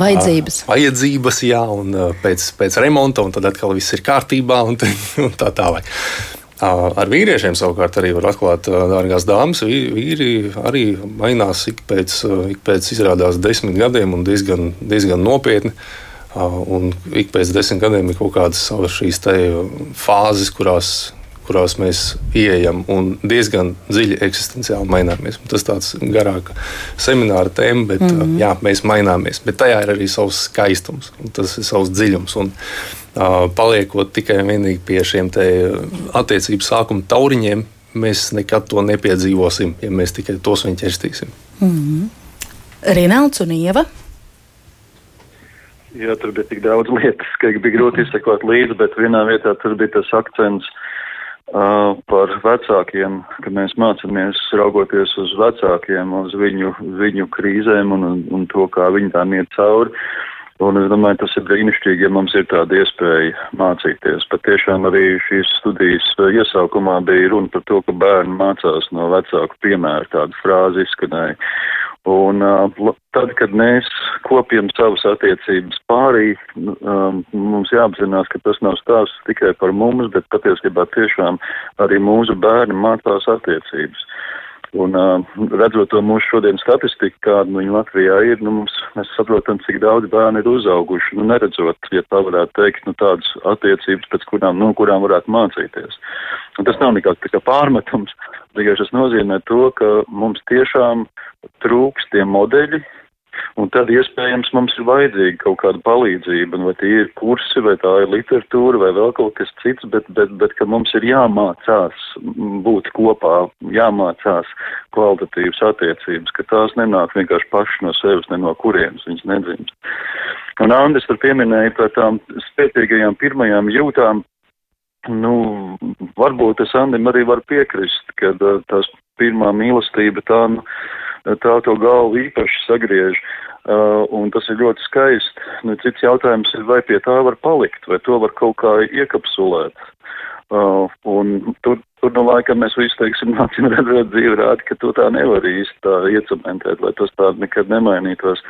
vajadzības. vajadzības jā, un pēc, pēc remonta, un tad atkal viss ir kārtībā un, un tā tālāk. Ar vīriešiem savukārt arī var atklāt, dārgās dāmas, vīri arī mainās ik pēc, ik pēc izrādās desmit gadiem un diezgan, diezgan nopietni. Un ik pēc desmit gadiem ir kaut kādas savas šīs fāzes, kurās kurās mēs ieejam un diezgan dziļi eksistenciāli maināmies. Tas tāds garāks semināra tēma, bet mm -hmm. jā, mēs maināmies. Bet tajā ir arī savs skaistums, tas ir savs dziļums. Un, uh, paliekot tikai un vienīgi pie šiem attiecību sākuma tauriņiem, mēs nekad to nepiedzīvosim, ja mēs tikai tos viņu ķerstīsim. Mm -hmm. Rinalds un Ieva. Jā, tur bija tik daudz lietas, ka bija grūti izsekot līdzi, bet vienā vietā tur bija tas akcents, uh, par vecākiem, ka mēs mācāmies raugoties uz vecākiem, uz viņu, viņu krīzēm un, un, un to, kā viņi tām iet cauri. Un es domāju, tas ir brīnišķīgi, ja mums ir tāda iespēja mācīties. Pat tiešām arī šīs studijas iesaukumā bija runa par to, ka bērni mācās no vecāku piemēru, tāda frāze izskanēja. Un tad, kad mēs kopjam savas attiecības pārī, um, mums jāapzinās, ka tas nav stāsts tikai par mums, bet patiesībā tiešām arī mūsu bērni mācās attiecības. Un uh, redzot to mūsu šodienas statistiku, kāda nu, Latvijā ir, nu, mums, mēs saprotam, cik daudz bērnu ir uzauguši, nu, neredzot, ja tā varētu teikt, nu, tādas attiecības, pēc kurām, no kurām varētu mācīties. Un tas nav nekāds tā kā pārmetums, tikai tas nozīmē to, ka mums tiešām trūks tie modeļi, Un tad iespējams mums ir vajadzīga kaut kāda palīdzība, vai tie ir kursi, vai tā ir literatūra, vai vēl kaut kas cits, bet, bet, bet ka mums ir jāmācās būt kopā, jāmācās kvalitatīvas attiecības, ka tās nenāk vienkārši paši no sevis, ne no kurienes viņas nedzimst. Un Andris tur pieminēja par tām spēcīgajām pirmajām jūtām. Nu, varbūt es Andim arī varu piekrist, ka tās pirmā mīlestība tā, nu, tā to galvu īpaši sagriež. Uh, un tas ir ļoti skaisti. Nu, cits jautājums ir, vai pie tā var palikt, vai to var kaut kā iekapsulēt. Uh, un tur, tur nu laikam mēs visi teiksim, nācim redzēt dzīvi rādi, ka to tā nevar īsti tā iecementēt, lai tas tā nekad nemainītos.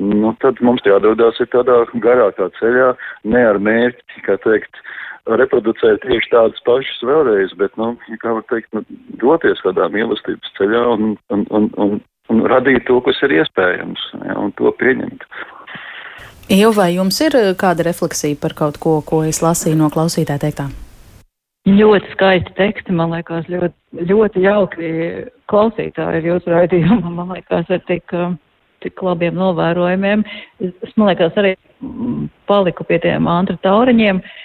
Nu, tad mums jādodas ir tādā garākā ceļā, ne ar mērķi, kā teikt, reproducēt tieši tādas pašas vēlreiz, bet, nu, kā var teikt, nu, doties kādā mīlestības ceļā un, un, un, un, un radīt to, kas ir iespējams, ja, un to pieņemt. Jau vai jums ir eh, kāda refleksija par kaut ko, ko es lasīju no klausītāja teiktā? Ļoti skaisti teksti, man liekas, ļoti, ļoti jauki klausītāji ir jūsu raidījumā, man liekas, ar tik, tik labiem novērojumiem. Es, man liekas, arī mm, paliku pie tiem mantra tauriņiem. Uh,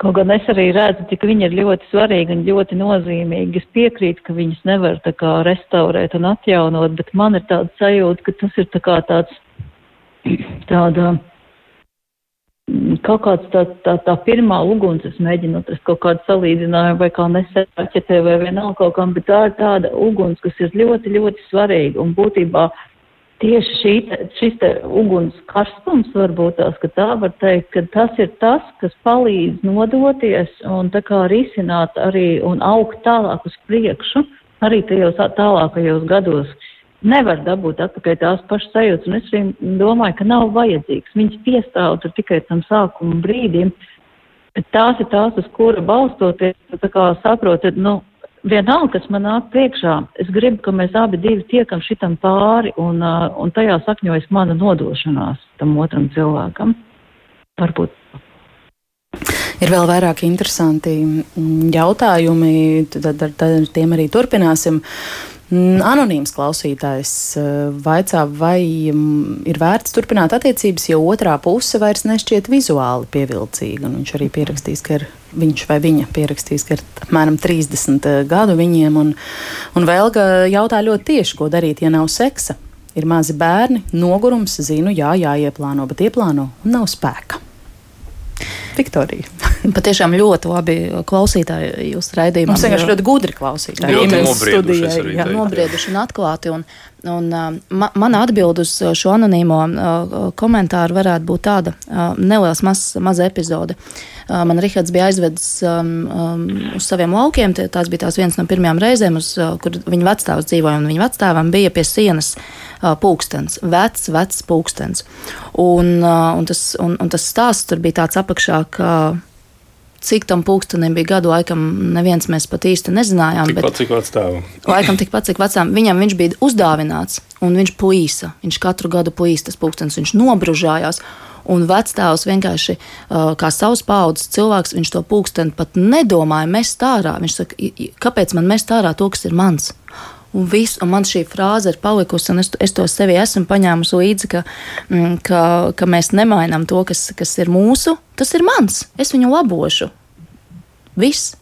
Kaut gan es arī redzu, cik viņi ir ļoti svarīgi un ļoti nozīmīgi. Es piekrītu, ka viņus nevar tā kā restaurēt un atjaunot, bet man ir tāda sajūta, ka tas ir tā kā tāds, tāda, kaut kāds tā, tā, tā pirmā uguns, es mēģinu atrast kaut kādu salīdzinājumu vai kā nesēķetē vai vienalga kaut kam, bet tā ir tāda uguns, kas ir ļoti, ļoti svarīga un būtībā tieši šī, šis uguns karstums varbūt tās, ka tā var teikt, ka tas ir tas, kas palīdz nodoties un tā kā risināt arī un augt tālāk uz priekšu, arī tajos tālākajos gados. Nevar dabūt atpakaļ tās pašas sajūtas, un es arī domāju, ka nav vajadzīgs. Viņas piestāv tur tikai tam sākuma brīdim, tās ir tās, uz kura balstoties, tā kā saprotat, nu, vienalga, kas man nāk priekšā, es gribu, ka mēs abi divi tiekam šitam pāri, un, uh, un tajā sakņojas mana nodošanās tam otram cilvēkam. Varbūt. Ir vēl vairāk interesanti jautājumi, tad ar, ar tiem arī turpināsim. Uh, Mm, anonīms klausītājs eh, vaicā, vai mm, ir vērts turpināt attiecības, ja otrā puse vairs nešķiet vizuāli pievilcīga. Viņš arī pierakstīs, ka ir, viņš vai viņa pierakstīs, ka ir apmēram 30 eh, gadu viņiem. Un, un Velga jautā ļoti tieši, ko darīt, ja nav seksa. Ir mazi bērni, nogurums, zinu, jā, jāieplāno, bet ieplāno un nav spēka. Viktorija. Patiešām ļoti labi klausītāji jūs raidījumā. Mums vienkārši ļoti gudri klausītāji. Ļoti nobrieduši. Jā, nobrieduši un atklāti. Un, un, ma, mana atbild uz šo anonīmo komentāru varētu būt tāda neliels mazs maz epizode. Man Rihards bija aizvedis um, um, uz saviem laukiem. Tās bija tās viens no pirmajām reizēm, uz, kur viņa vecstāvs dzīvoja. Viņa vecstāvam bija pie sienas uh, pulkstenis, vecs, vecs pulkstenis. Un, uh, un, tas, un, un tas stāsts tur bija tāds apakšā, ka cik tam pulkstenim bija gadu, laikam neviens mēs pat īsti nezinājām. Tikpat cik vecāvam. Laikam tikpat cik vecām. Viņam viņš bija uzdāvināts, un viņš plīsa. Viņš katru gadu plīsa tas pulkstenis, viņš nobružājās. Un vecāks vienkārši uh, kā savs paudzes cilvēks, viņš to pulksteni pat nedomāja mest ārā. Viņš saka, kāpēc man mest ārā to, kas ir mans? Un, visu, un man šī frāze ir palikusi, un es, es to sevi esmu paņēmusi līdzi, ka, mm, ka, ka mēs nemainām to, kas, kas ir mūsu. Tas ir mans. Es viņu labošu. Viss.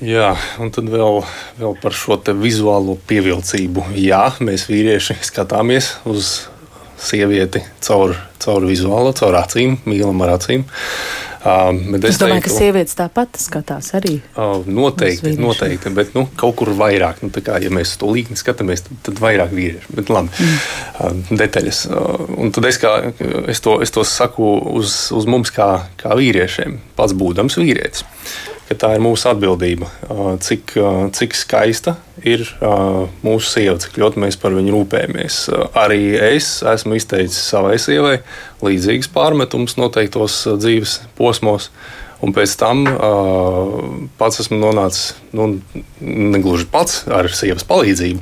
Jā, un tad vēl, vēl par šo vizuālo pievilcību. Jā, mēs vīrieši skatāmies uz sievieti caur, caur vizuālo, caur acīm, mīlam ar acīm. Uh, es domāju, teiktu, ka sievietes tāpat skatās arī. Uh, noteikti, noteikti, bet nu, kaut kur vairāk. Nu, kā, ja mēs to līkni skatāmies, tad, tad vairāk vīrieši. Bet labi, mm. uh, detaļas. Uh, un tad es, kā, es, to, es to saku uz, uz mums kā, kā vīriešiem, pats būdams vīrietis ka tā ir mūsu atbildība. Cik, cik skaista ir mūsu sieva, cik ļoti mēs par viņu rūpējamies. Arī es esmu izteicis savai sievai līdzīgas pārmetumus noteiktos dzīves posmos. Un pēc tam uh, pats esmu nonācis, nu, negluži pats ar sievas palīdzību,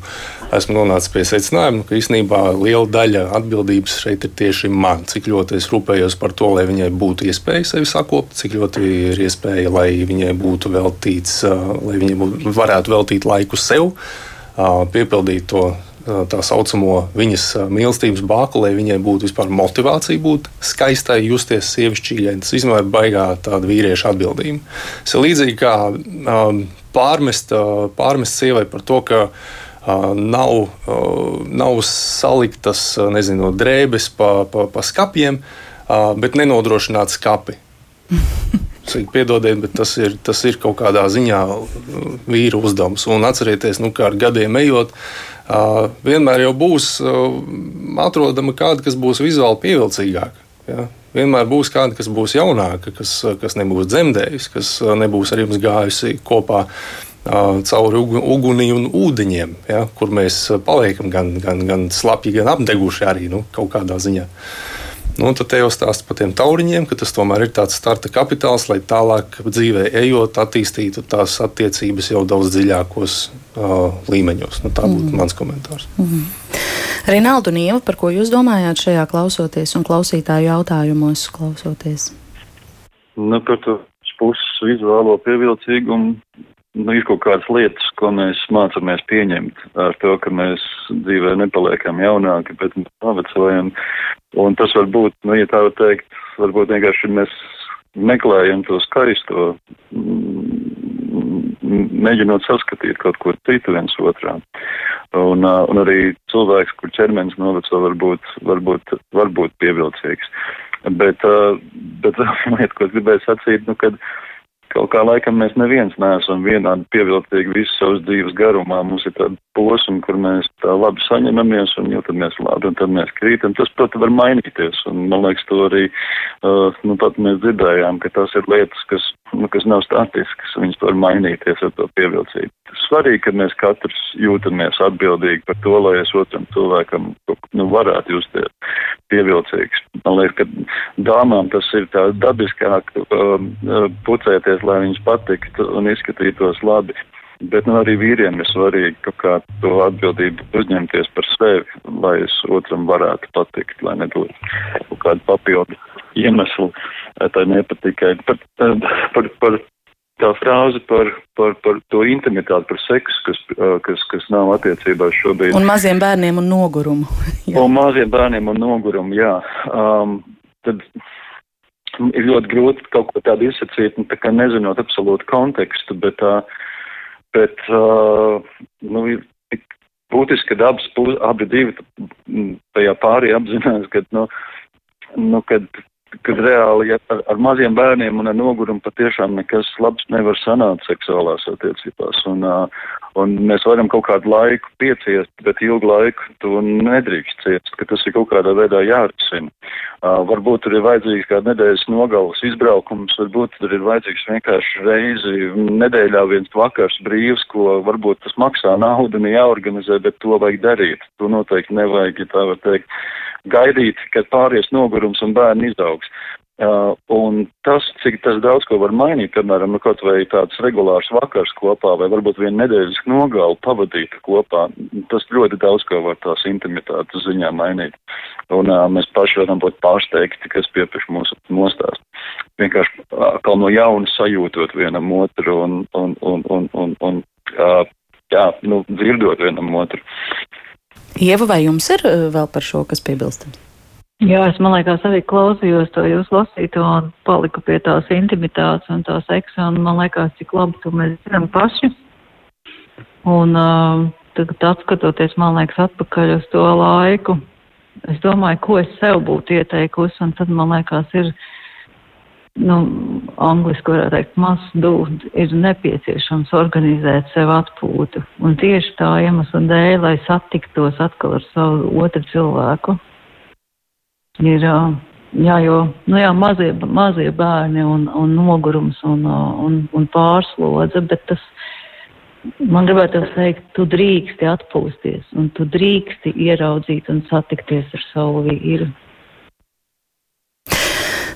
esmu nonācis pie secinājuma, ka īstenībā liela daļa atbildības šeit ir tieši man. Cik ļoti es rūpējos par to, lai viņai būtu iespēja sevi sakopt, cik ļoti ir iespēja, lai viņai būtu veltīts, uh, lai būtu, varētu veltīt laiku sev, uh, piepildīt to tā saucamo viņas mīlestības bāku, lai viņai būtu vispār motivācija būt skaistai, justies sievišķīgai. Tas vispār ir baigā tāda vīrieša atbildība. Tas ir līdzīgi kā pārmest, pārmest sievai par to, ka uh, nav, uh, nav saliktas nezinu, drēbes pa, pa, pa skapiem, uh, bet nenodrošināt skapi. Piedodiet, bet tas ir, tas ir kaut kādā ziņā vīra uzdevums. Un atcerieties, nu, kā ar gadiem ejot, vienmēr jau būs atrodama kāda, kas būs vizuāli pievilcīgāka. Ja? Vienmēr būs kāda, kas būs jaunāka, kas, kas nebūs dzemdējusi, kas nebūs ar jums gājusi kopā cauri uguni un ūdeņiem, ja, kur mēs paliekam gan, gan, gan slapji, gan apdeguši arī nu, kaut kādā ziņā. Nu, tad te jau stāsta par tiem tauriņiem, ka tas tomēr ir tāds starta kapitāls, lai tālāk dzīvē ejot, attīstītu tās attiecības jau daudz dziļākos uh, līmeņos. Nu, tā būtu mm. mans komentārs. Mm. Rinaldu Nieva, par ko jūs domājāt šajā klausoties un klausītāju jautājumos klausoties? Nu, par to puses vizuālo pievilcīgumu nu, ir kaut kādas lietas, ko mēs mācāmies pieņemt ar to, ka mēs dzīvē nepaliekam jaunāki, bet novecojam. Un tas var būt, nu, ja tā var teikt, varbūt vienkārši mēs meklējam to skaisto, mēģinot saskatīt kaut ko citu viens otrā. Un, un arī cilvēks, kur ķermenis noveco, var būt, var būt, var būt pievilcīgs. Bet, bet lieta, ko es gribēju sacīt, nu, kad Kaut kā laikam mēs neviens neesam vienādi pievilcīgi visu savas dzīves garumā. Mums ir tāda posma, kur mēs tā labi saņemamies un jūtamies labi, un tad mēs krītam. Tas, protams, var mainīties. Un, man liekas, to arī, uh, nu, pat mēs dzirdējām, ka tas ir lietas, kas, nu, kas nav statiskas. Viņas var mainīties ar to pievilcību. Svarīgi, ka mēs katrs jūtamies atbildīgi par to, lai es otram cilvēkam nu, varētu justies pievilcīgs. Man liekas, ka dāmām tas ir tā dabiskāk um, uh, pucēties lai viņas patiktu un izskatītos labi. Bet nu, arī vīriem ir svarīgi kaut kā to atbildību uzņemties par sevi, lai es otram varētu patikt, lai nebūtu kaut kāda papildu iemeslu tai nepatikai. Par, par, par tā frāze par, par, par to intimitāti, par seksu, kas, kas, kas nav attiecībās šobrīd. Un maziem bērniem un nogurumu. un maziem bērniem un nogurumu, jā. Um, tad ir ļoti grūti kaut ko tādu izsacīt, nu, tā kā nezinot absolūtu kontekstu, bet, uh, bet uh, nu, ir tik būtiski, ka abas, abi divi tajā pārī apzinās, ka, nu, nu, kad, kad reāli ja ar, ar maziem bērniem un ar nogurumu patiešām nekas labs nevar sanākt seksuālās attiecībās. Un, uh, Un mēs varam kaut kādu laiku pieciest, bet ilgu laiku to nedrīkst ciest, ka tas ir kaut kādā veidā jārisina. Uh, varbūt tur ir vajadzīgs kāda nedēļas nogalas izbraukums, varbūt tur ir vajadzīgs vienkārši reizi nedēļā viens vakars brīvs, ko varbūt tas maksā naudu un jāorganizē, bet to vajag darīt. To noteikti nevajag, ja tā var teikt, gaidīt, kad pāries nogurums un bērni izaugs. Uh, un tas, cik tas daudz ko var mainīt, piemēram, nu, kaut vai tāds regulārs vakars kopā, vai varbūt vienu nedēļas nogalu pavadīt kopā, tas ļoti daudz ko var tās intimitātes ziņā mainīt. Un uh, mēs paši varam būt pārsteigti, kas piepieš mūsu nostāst. Vienkārši uh, kā no jauna sajūtot vienam otru un, un, un, un, un, un uh, jā, nu, dzirdot vienam otru. Ieva, vai jums ir uh, vēl par šo, kas piebilstams? Jā, es man liekas arī klausījos to jūs lasīto un paliku pie tās intimitātes un tā seksa, un man liekas, cik labi to mēs zinām paši. Un uh, tagad atskatoties, man liekas, atpakaļ uz to laiku, es domāju, ko es sev būtu ieteikusi, un tad man liekas, ir, nu, angliski varētu teikt, must do, ir nepieciešams organizēt sev atpūtu. Un tieši tā iemesla dēļ, lai satiktos atkal ar savu otru cilvēku ir, jā, jo, nu jā, mazie, mazie bērni un, un nogurums un, un, un pārslodze, bet tas, man gribētu teikt, tu drīksti atpūsties un tu drīksti ieraudzīt un satikties ar savu vīru.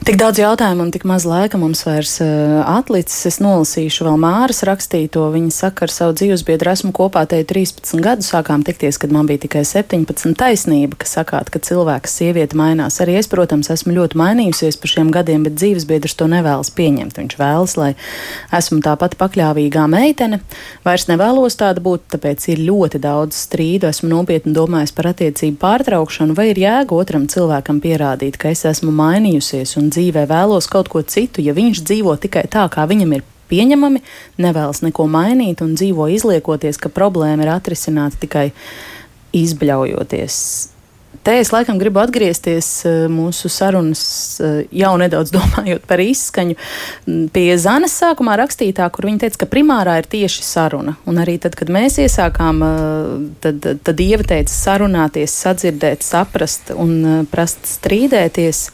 Tik daudz jautājumu un tik maz laika mums vairs uh, atlicis. Es nolasīšu vēl Māras rakstīto. Viņa saka, ar savu dzīvesbiedru esmu kopā te 13 gadus. Sākām tikties, kad man bija tikai 17. Taisnība, ka sakāt, ka cilvēks sieviete mainās. Arī es, protams, esmu ļoti mainījusies par šiem gadiem, bet dzīvesbiedrs to nevēlas pieņemt. Viņš vēlas, lai esmu tāpat pakļāvīgā meitene. Vairs nevēlos tāda būt, tāpēc ir ļoti daudz strīdu. Esmu nopietni domājis par attiecību pārtraukšanu, vai ir jēga otram cilvēkam pierādīt, ka es esmu mainījusies un dzīvē vēlos kaut ko citu, ja viņš dzīvo tikai tā, kā viņam ir pieņemami, nevēlas neko mainīt un dzīvo izliekoties, ka problēma ir atrisināta tikai izbļaujoties. Te es laikam gribu atgriezties eh, mūsu sarunas, eh, jau nedaudz domājot par izskaņu, pie Zanes sākumā rakstītā, kur viņa teica, ka primārā ir tieši saruna. Un arī tad, kad mēs iesākām, eh, tad, tad Ieva teica sarunāties, sadzirdēt, saprast un prast strīdēties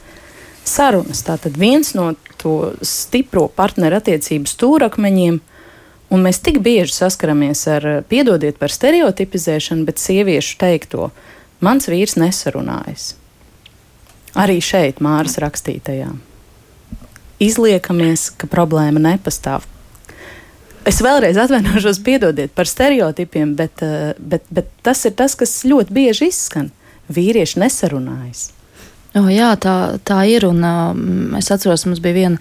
sarunas. Tātad viens no to stipro partneru attiecību stūrakmeņiem. Un mēs tik bieži saskaramies ar, piedodiet par stereotipizēšanu, bet sieviešu teikto, mans vīrs nesarunājas. Arī šeit Māras rakstītajā. Izliekamies, ka problēma nepastāv. Es vēlreiz atvainošos, piedodiet par stereotipiem, bet, eh, bet, bet tas ir tas, kas ļoti bieži izskan. Vīrieši nesarunājas. O, jā, tā, tā ir. Un, um, es atceros, mums bija vien,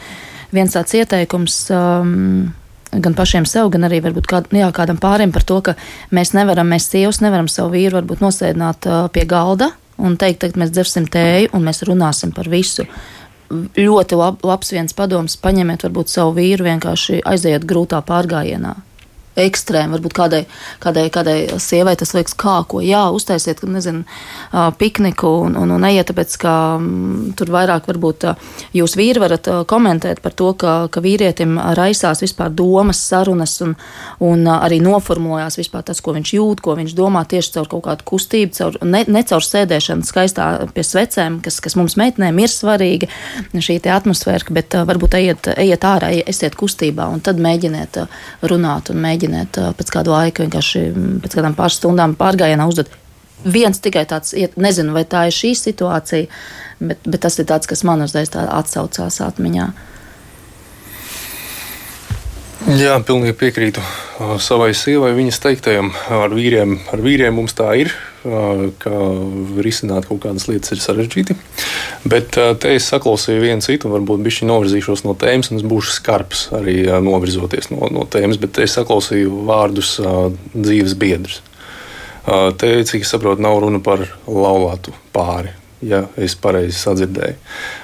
viens tāds ieteikums. Um, gan pašiem sev, gan arī kād, jā, kādam pārim par to, ka mēs nevaram, mēs sievas nevaram savu vīru varbūt nosēdināt uh, pie galda un teikt, ka mēs dzersim tēju un mēs runāsim par visu. Ļoti lab, labs viens padoms, paņemiet varbūt savu vīru, vienkārši aiziet grūtā pārgājienā ekstrēmi. Varbūt kādai, kādai, kādai sievai tas liekas, kā ko jā, uztaisiet, nezinu, pikniku un, un, un ejiet, tāpēc ka m, tur vairāk varbūt jūs vīri varat komentēt par to, ka, ka vīrietim raisās vispār domas, sarunas un, un arī noformulējās vispār tas, ko viņš jūt, ko viņš domā tieši caur kaut kādu kustību, caur, ne, ne caur sēdēšanu skaistā pie svecēm, kas, kas mums meitenēm ir svarīga, šī atmosfēra, bet varbūt ejiet, ejiet ārā, esiet kustībā un tad mēģiniet runāt un mēģiniet mēģiniet pēc kāda laika vienkārši pēc kādām pāris stundām pārgājienā uzdot. Viens tikai tāds, nezinu, vai tā ir šī situācija, bet, bet tas ir tāds, kas man uzreiz atsaucās atmiņā. Jā, pilnīgi piekrītu savai sievai, viņas teiktajam. Ar vīriem, ar vīriem mums tā ir, ka risināt kaut kādas lietas ir sarežģīti. Bet te es saklausīju vienu citu, varbūt bišķi novirzīšos no tēmas, un es būšu skarbs arī novirzoties no, no tēmas, bet es saklausīju vārdus dzīves biedrs. Te, cik es saprotu, nav runa par laulātu pāri ja es pareizi sadzirdēju.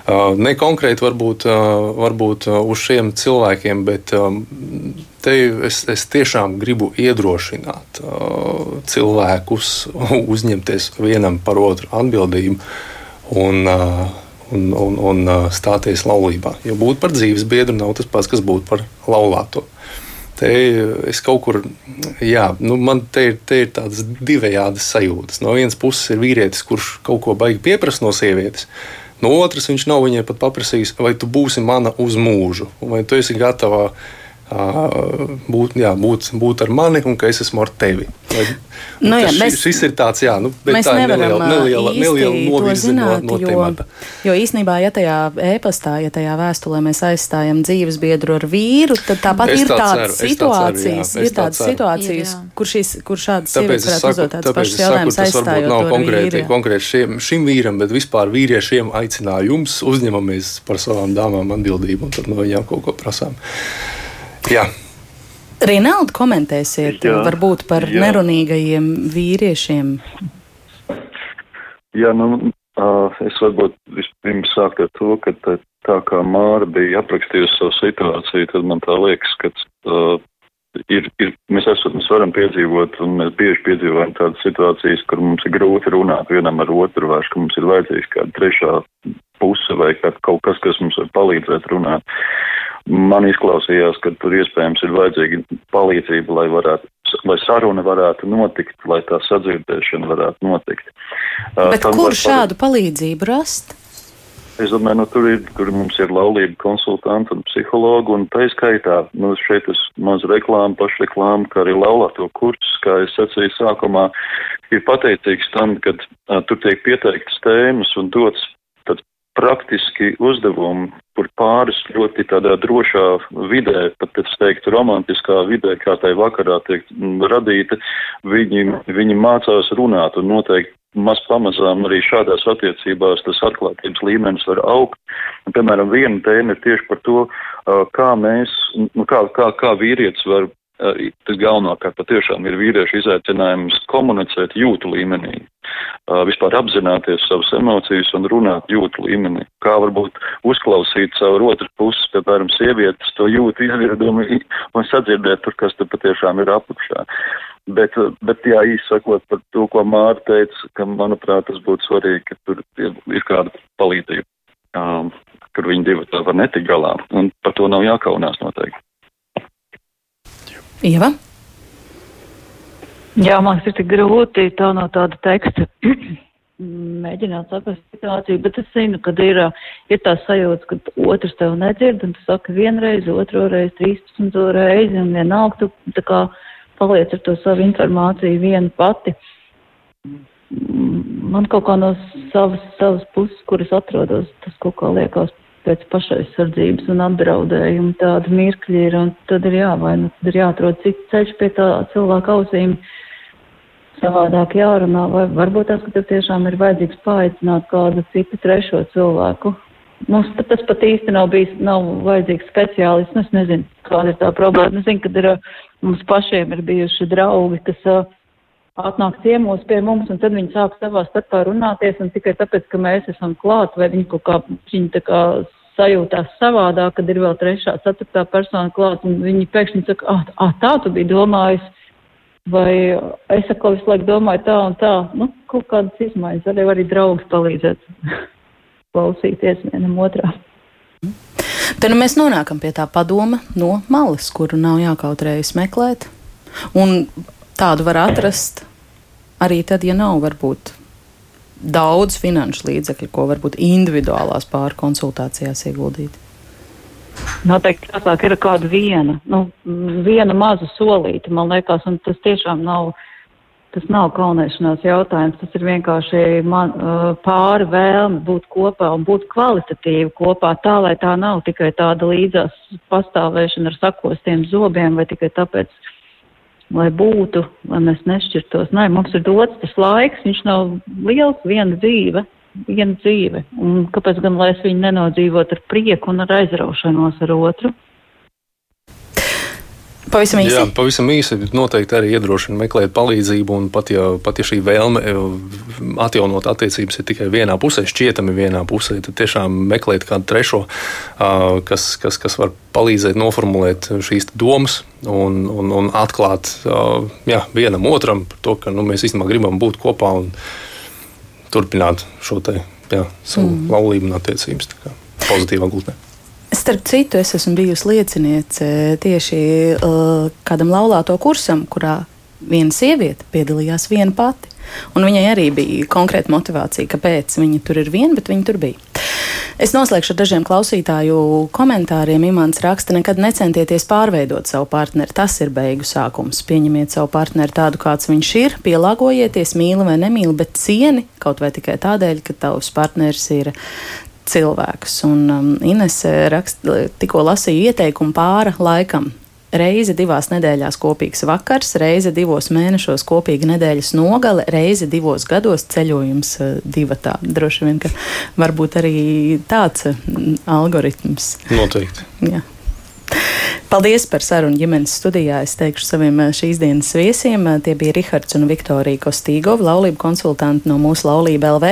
Uh, ne konkrēti varbūt, uh, varbūt uh, uz šiem cilvēkiem, bet um, te es, es tiešām gribu iedrošināt cilvēkus uzņemties vienam par otru atbildību un, un, un, un stāties laulībā. Jo būt par dzīves biedru nav tas pats, kas būt par laulāto. Te es kaut kur, jā, nu man te ir, te ir tādas divējādas sajūtas. No vienas puses ir vīrietis, kurš kaut ko baigi pieprasa no sievietes, no otras viņš nav viņai pat paprasījis, vai tu būsi mana uz mūžu, vai tu esi gatava būt, jā, būt, būt ar mani un ka es esmu ar tevi. Vai, nu, jā, mēs, šis ir tāds, jā, nu, mēs tā nevaram neliela, neliela, neliela novirzi zināt, no, no jo, temata. Jo īsnībā, ja tajā ēpastā, ja tajā vēstulē mēs aizstājam dzīves biedru ar vīru, tad tāpat Es ir tā tādas situācijas, ir tā tādas situācijas, kur, šīs, kur šādas Tāpēc sievietes es varētu saku, uzdot jautājumus, tas varbūt aizstājot nav konkrēti, konkrēti šiem, šim vīram, bet vispār vīriešiem aicinājums uzņemamies par savām dāmām atbildību un tad no viņām kaut ko prasām. Jā. Rinaldi, komentēsiet Jā, varbūt par jā. nerunīgajiem vīriešiem. Jā, nu, es varbūt vispirms sāktu ar to, ka tā, tā kā Māra bija aprakstījusi savu situāciju, tad man tā liekas, ka uh, ir, ir, mēs, esam, mēs varam piedzīvot, un mēs bieži piedzīvojam tādas situācijas, kur mums ir grūti runāt vienam ar otru, vai ka mums ir vajadzīgs kāda trešā puse vai kā, kaut kas, kas mums var palīdzēt runāt. Man izklausījās, ka tur iespējams ir vajadzīga palīdzība, lai varētu, lai saruna varētu notikt, lai tā sadzirdēšana varētu notikt. Bet tam kur šādu palīdzību rast? Es domāju, nu, tur, ir, tur mums ir laulība konsultanti un psihologi, un tā skaitā, nu, šeit es maz reklāmu, pašreklāmu, kā arī laulāto kursus, kā es sacīju sākumā, ir pateicīgs tam, ka tur tiek pieteiktas tēmas un dots praktiski uzdevumi, kur pāris ļoti tādā drošā vidē, pat es teiktu romantiskā vidē, kā tai vakarā tiek mm, radīta, viņi, viņi mācās runāt un noteikti maz pamazām arī šādās attiecībās tas atklātības līmenis var augt. Un, piemēram, viena tēma ir tieši par to, kā mēs, nu, kā, kā, kā vīrietis var tas galvenokārt patiešām ir vīriešu izaicinājums komunicēt jūtu līmenī, vispār apzināties savas emocijas un runāt jūtu līmenī. Kā varbūt uzklausīt savu otru pusi, piemēram, sievietes to jūtu izvirdumu un sadzirdēt tur, kas tur patiešām ir apakšā. Bet, bet jā, īsi sakot par to, ko Māra teica, ka, manuprāt, tas būtu svarīgi, ka tur ir kāda palīdzība, um, kur viņi divi tā var netikt galā, un par to nav jākaunās noteikti. Ieva? Jā, man ir tik grūti tā no tāda teksta mēģināt saprast situāciju, bet es zinu, ka ir, ir tā sajūta, ka otrs tev nedzird, un tu saki vienreiz, otro reizi, trīspadsmito reizi, un vienalga tu tā kā paliec ar to savu informāciju viena pati. man kaut kā no savas, savas puses, kuras atrodos, tas kaut kā liekas pēc pašaizsardzības un apdraudējuma tāda mirkļi ir, un tad ir jā, vai nu tad ir jāatrod cits ceļš pie tā cilvēka ausīm, savādāk jārunā, vai varbūt tas, ka tev tiešām ir vajadzīgs paaicināt kādu citu trešo cilvēku. Mums tas pat īsti nav bijis, nav vajadzīgs speciālists, nu es nezinu, kāda ir tā problēma. Es zinu, ka ir, mums pašiem ir bijuši draugi, kas uh, atnāk ciemos pie mums, un tad viņi sāk savā starpā runāties, un tikai tāpēc, ka mēs esam klāt, vai viņi kaut kā, viņi tā kā sajūtās savādāk, kad ir vēl trešā, ceturtā persona klāt, un viņi pēkšņi saka, ah, ah tā tu biji domājis, vai es atkal visu laiku domāju tā un tā, nu, kaut kādas izmaiņas, arī arī draugs palīdzēt klausīties vienam otrā. Te nu mēs nonākam pie tā padoma no malas, kuru nav jākautrējas meklēt. Un tādu var atrast arī tad, ja nav varbūt daudz finanšu līdzekļu, ko varbūt individuālās pārkonsultācijās ieguldīt. Noteikti tālāk ir kāda viena, nu, viena maza solīta, man liekas, un tas tiešām nav, tas nav kaunēšanās jautājums, tas ir vienkārši man, pāri vēlme būt kopā un būt kvalitatīvi kopā, tā lai tā nav tikai tāda līdzās pastāvēšana ar sakostiem zobiem vai tikai tāpēc, lai būtu, lai mēs nešķirtos. Nē, mums ir dots tas laiks, viņš nav liels, viena dzīve, viena dzīve. Un kāpēc gan lai es viņu nenodzīvot ar prieku un ar aizraušanos ar otru? Pavisam īsi. Jā, pavisam īsi. Noteikti arī iedrošina meklēt palīdzību. Pat ja, pat ja šī vēlme eh, atjaunot attiecības ir tikai vienā pusē, šķietami vienā pusē, tad tiešām meklēt kādu trešo, kas, kas, kas var palīdzēt noformulēt šīs domas un, un, un atklāt jā, vienam otram par to, ka nu, mēs īstenībā gribam būt kopā un turpināt šo te, jā, savu mm. laulību un attiecības pozitīvā gultnē. Starp citu, es esmu bijusi lieciniece tieši uh, kādam laulāto kursam, kurā viena sieviete piedalījās viena pati. Un viņai arī bija konkrēta motivācija, kāpēc viņa tur ir viena, bet viņa tur bija. Es noslēgšu ar dažiem klausītāju komentāriem. Imants raksta, nekad necentieties pārveidot savu partneri. Tas ir beigu sākums. Pieņemiet savu partneri tādu, kāds viņš ir, pielāgojieties, mīli vai nemīli, bet cieni kaut vai tikai tādēļ, ka tavs partneris ir cilvēkus. Un um, Ines raksta, tikko lasīju ieteikumu pāra laikam. Reize divās nedēļās kopīgs vakars, reize divos mēnešos kopīga nedēļas nogale, reize divos gados ceļojums uh, divatā. Droši vien, ka varbūt arī tāds mm, algoritms. Noteikti. Jā. Paldies par sarunu ģimenes studijā. Es teikšu saviem eh, šīs dienas viesiem. Eh, tie bija Rihards un Viktorija Kostīgova, laulību konsultanti no mūsu laulība LV.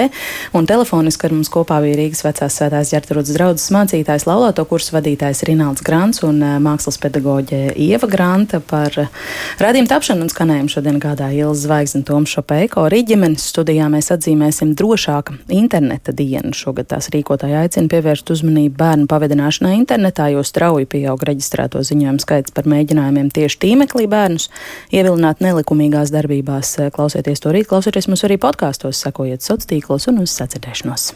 Un telefoniski ar mums kopā bija Rīgas vecās svētās ģērtarodas draudzes mācītājs, laulāto kursu vadītājs Rināls Grants un eh, mākslas pedagoģe Ieva Granta par radījumu tapšanu un skanējumu šodien gādāja Ilza Zvaigzne Toms Šopeiko. Arī ģimenes studijā mēs atzīmēsim drošāka interneta dienu. Šogad tās rīkotāji aicina pievērst uzmanību bērnu pavadināšanai internetā, jo strauji pieaug reģistrēto ziņojumu skaits par mēģinājumiem tieši tīmeklī bērnus ievilināt nelikumīgās darbībās. Klausieties to rīt, klausieties mums arī podkāstos, sekojiet sociālos tīklos un uz sacirdēšanos.